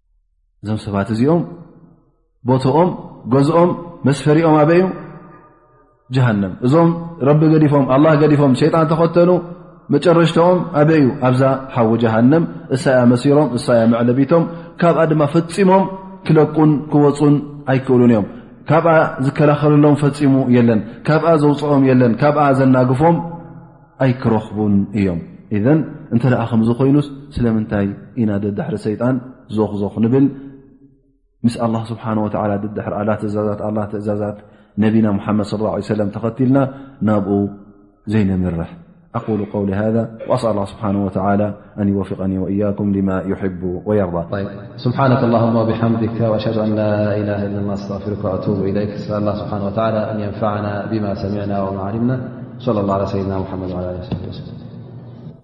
እዞም ሰባት እዚኦም ቦትኦም ገዝኦም መስፈሪኦም ኣበይ እዩ ጀሃንም እዞም ረቢ ገዲፎም ኣላ ገዲፎም ሸይጣን ተኸተሉ መጨረሽትኦም ኣበይ እዩ ኣብዛ ሓዊ ጀሃንም እሳያ መሲሮም እሳያ መዕለቢቶም ካብኣ ድማ ፈፂሞም ክለቁን ክወፁን ኣይክእሉን እዮም ካብኣ ዝከላኸልሎም ፈፂሙ የለን ካብኣ ዘውፅኦም የለን ካብኣ ዘናግፎም ኣይክረኽቡን እዮም እዘ እንተ ደኣ ከምዝ ኮይኑስ ስለምንታይ ኢና ድድሕሪ ሰይጣን ዞኽዞኽ ንብል ምስ ኣላ ስብሓን ወላ ድድሕሪ ኣላ ትእዛዛት ኣላ ትእዛዛት ነቢና ሙሓመድ ስ ላ ሰለም ተኸትልና ናብኡ ዘይነምርሕ ኣቁሉ ቀውሊ ሃ ኣስኣላ ስብሓን ወላ أن يوفقني وإياكم لما يحب ويرضى سبحانك اللهم وبحمدك وأشهد أن لا إله إلا الله أستغفرك وأتوب إليك أسأل الله سبحانه وتعالى أن ينفعنا بما سمعنا وما علمنا وصلى الله على سيدنا محمد على آله وصحبه وسلم